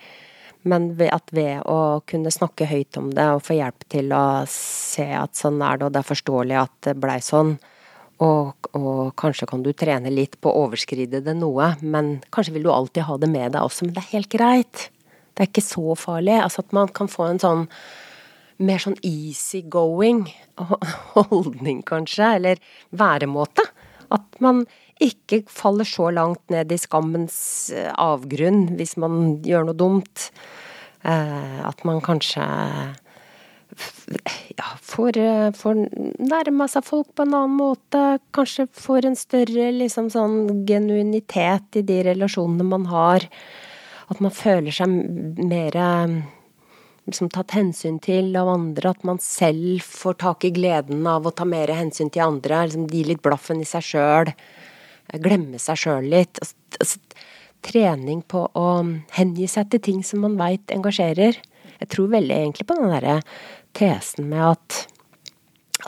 Men at ved å kunne snakke høyt om det og få hjelp til å se at sånn er det, og det er forståelig at det blei sånn, og, og, kanskje kan du trene litt på å overskride det noe, men kanskje vil du alltid ha det med deg også, men det er helt greit. Det er ikke så farlig. Altså at man kan få en sånn mer sånn easygoing <laughs> holdning, kanskje, eller væremåte. At man ikke faller så langt ned i skammens eh, avgrunn hvis man gjør noe dumt. Eh, at man kanskje ja, får, eh, får nærma seg folk på en annen måte. Kanskje får en større liksom sånn genuinitet i de relasjonene man har. At man føler seg mer liksom, tatt hensyn til av andre. At man selv får tak i gleden av å ta mer hensyn til andre. Liksom, gi litt blaffen i seg sjøl. Glemme seg sjøl litt. Altså, altså, trening på å hengi seg til ting som man veit engasjerer. Jeg tror veldig egentlig på den derre tesen med at,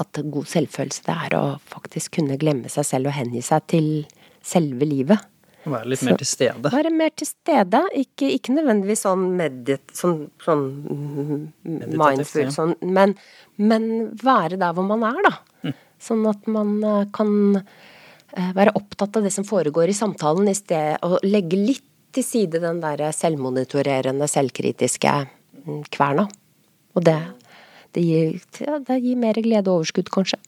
at god selvfølelse det er å faktisk kunne glemme seg selv og hengi seg til selve livet. Være litt mer til stede? Være mer til stede. Ikke, ikke nødvendigvis sånn medit... Sånn, sånn mindful, sånn, men, men, være der hvor man er, da. Mm. Sånn at man eh, kan eh, være opptatt av det som foregår i samtalen, i sted å legge litt til side den der selvmonitorerende, selvkritiske mm, kverna. Og det, det, gir, ja, det gir mer glede og overskudd, kanskje.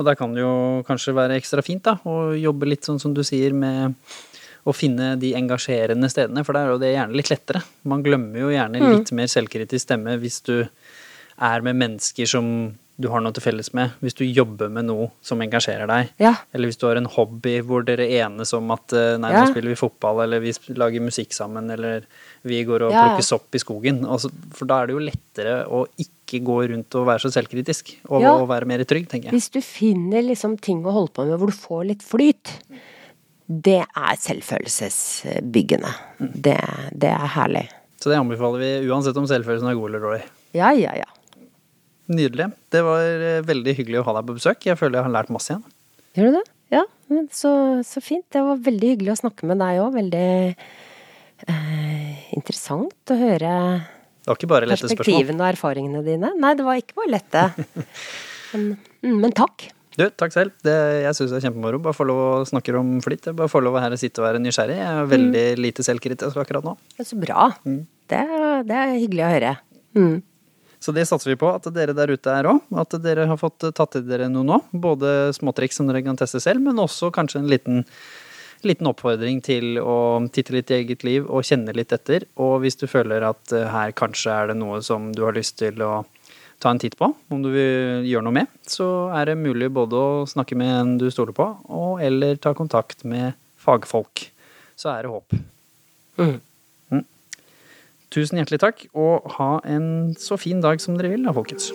Og der kan det jo kanskje være ekstra fint da, å jobbe litt sånn som du sier med å finne de engasjerende stedene, for da er jo det gjerne litt lettere. Man glemmer jo gjerne litt mer selvkritisk stemme hvis du er med mennesker som du har noe til felles med. Hvis du jobber med noe som engasjerer deg. Ja. Eller hvis du har en hobby hvor dere enes om at eh, nei, Ja. nå spiller vi fotball, eller vi lager musikk sammen, eller vi går og Ja, ja. plukker sopp i skogen. Altså, for da er det jo lettere å ikke gå rundt og være så selvkritisk, og, Ja. og være mer trygg, tenker jeg. Hvis du finner liksom ting å holde på med hvor du får litt flyt, det er selvfølelsesbyggende. Det, det er herlig. Så det anbefaler vi uansett om selvfølelsen er god eller dårlig. Ja, ja, ja. Nydelig. Det var eh, veldig hyggelig å ha deg på besøk. Jeg føler jeg har lært masse igjen. Gjør du det? Ja, så, så fint. Det var veldig hyggelig å snakke med deg òg. Veldig eh, interessant å høre Det var ikke bare lette spørsmål. perspektivene og erfaringene dine. Nei, det var ikke bare lette. <laughs> Men, mm, men takk. Du, takk selv. Det, jeg syns det er kjempemoro. Bare få lov å snakke om flitt. Bare få lov å her sitte og være nysgjerrig. Jeg er veldig lite selvkritisk akkurat nå. Det er så bra. Det, er- det er hyggelig å høre. Mm. Så det satser vi på at dere der ute er òg. At dere har fått tatt til dere noe nå. Både småtriks som dere kan teste selv, men også kanskje en liten, liten oppfordring til å titte litt i eget liv og kjenne litt etter. Og hvis du føler at eh, her kanskje er det noe som du har lyst til å ta en titt på, om du vil gjøre noe med, så er det mulig både å snakke med en du stoler på, og eller ta kontakt med fagfolk. Så er det håp. Mm. Tusen hjertelig takk, og ha en så fin dag som dere vil da, folkens.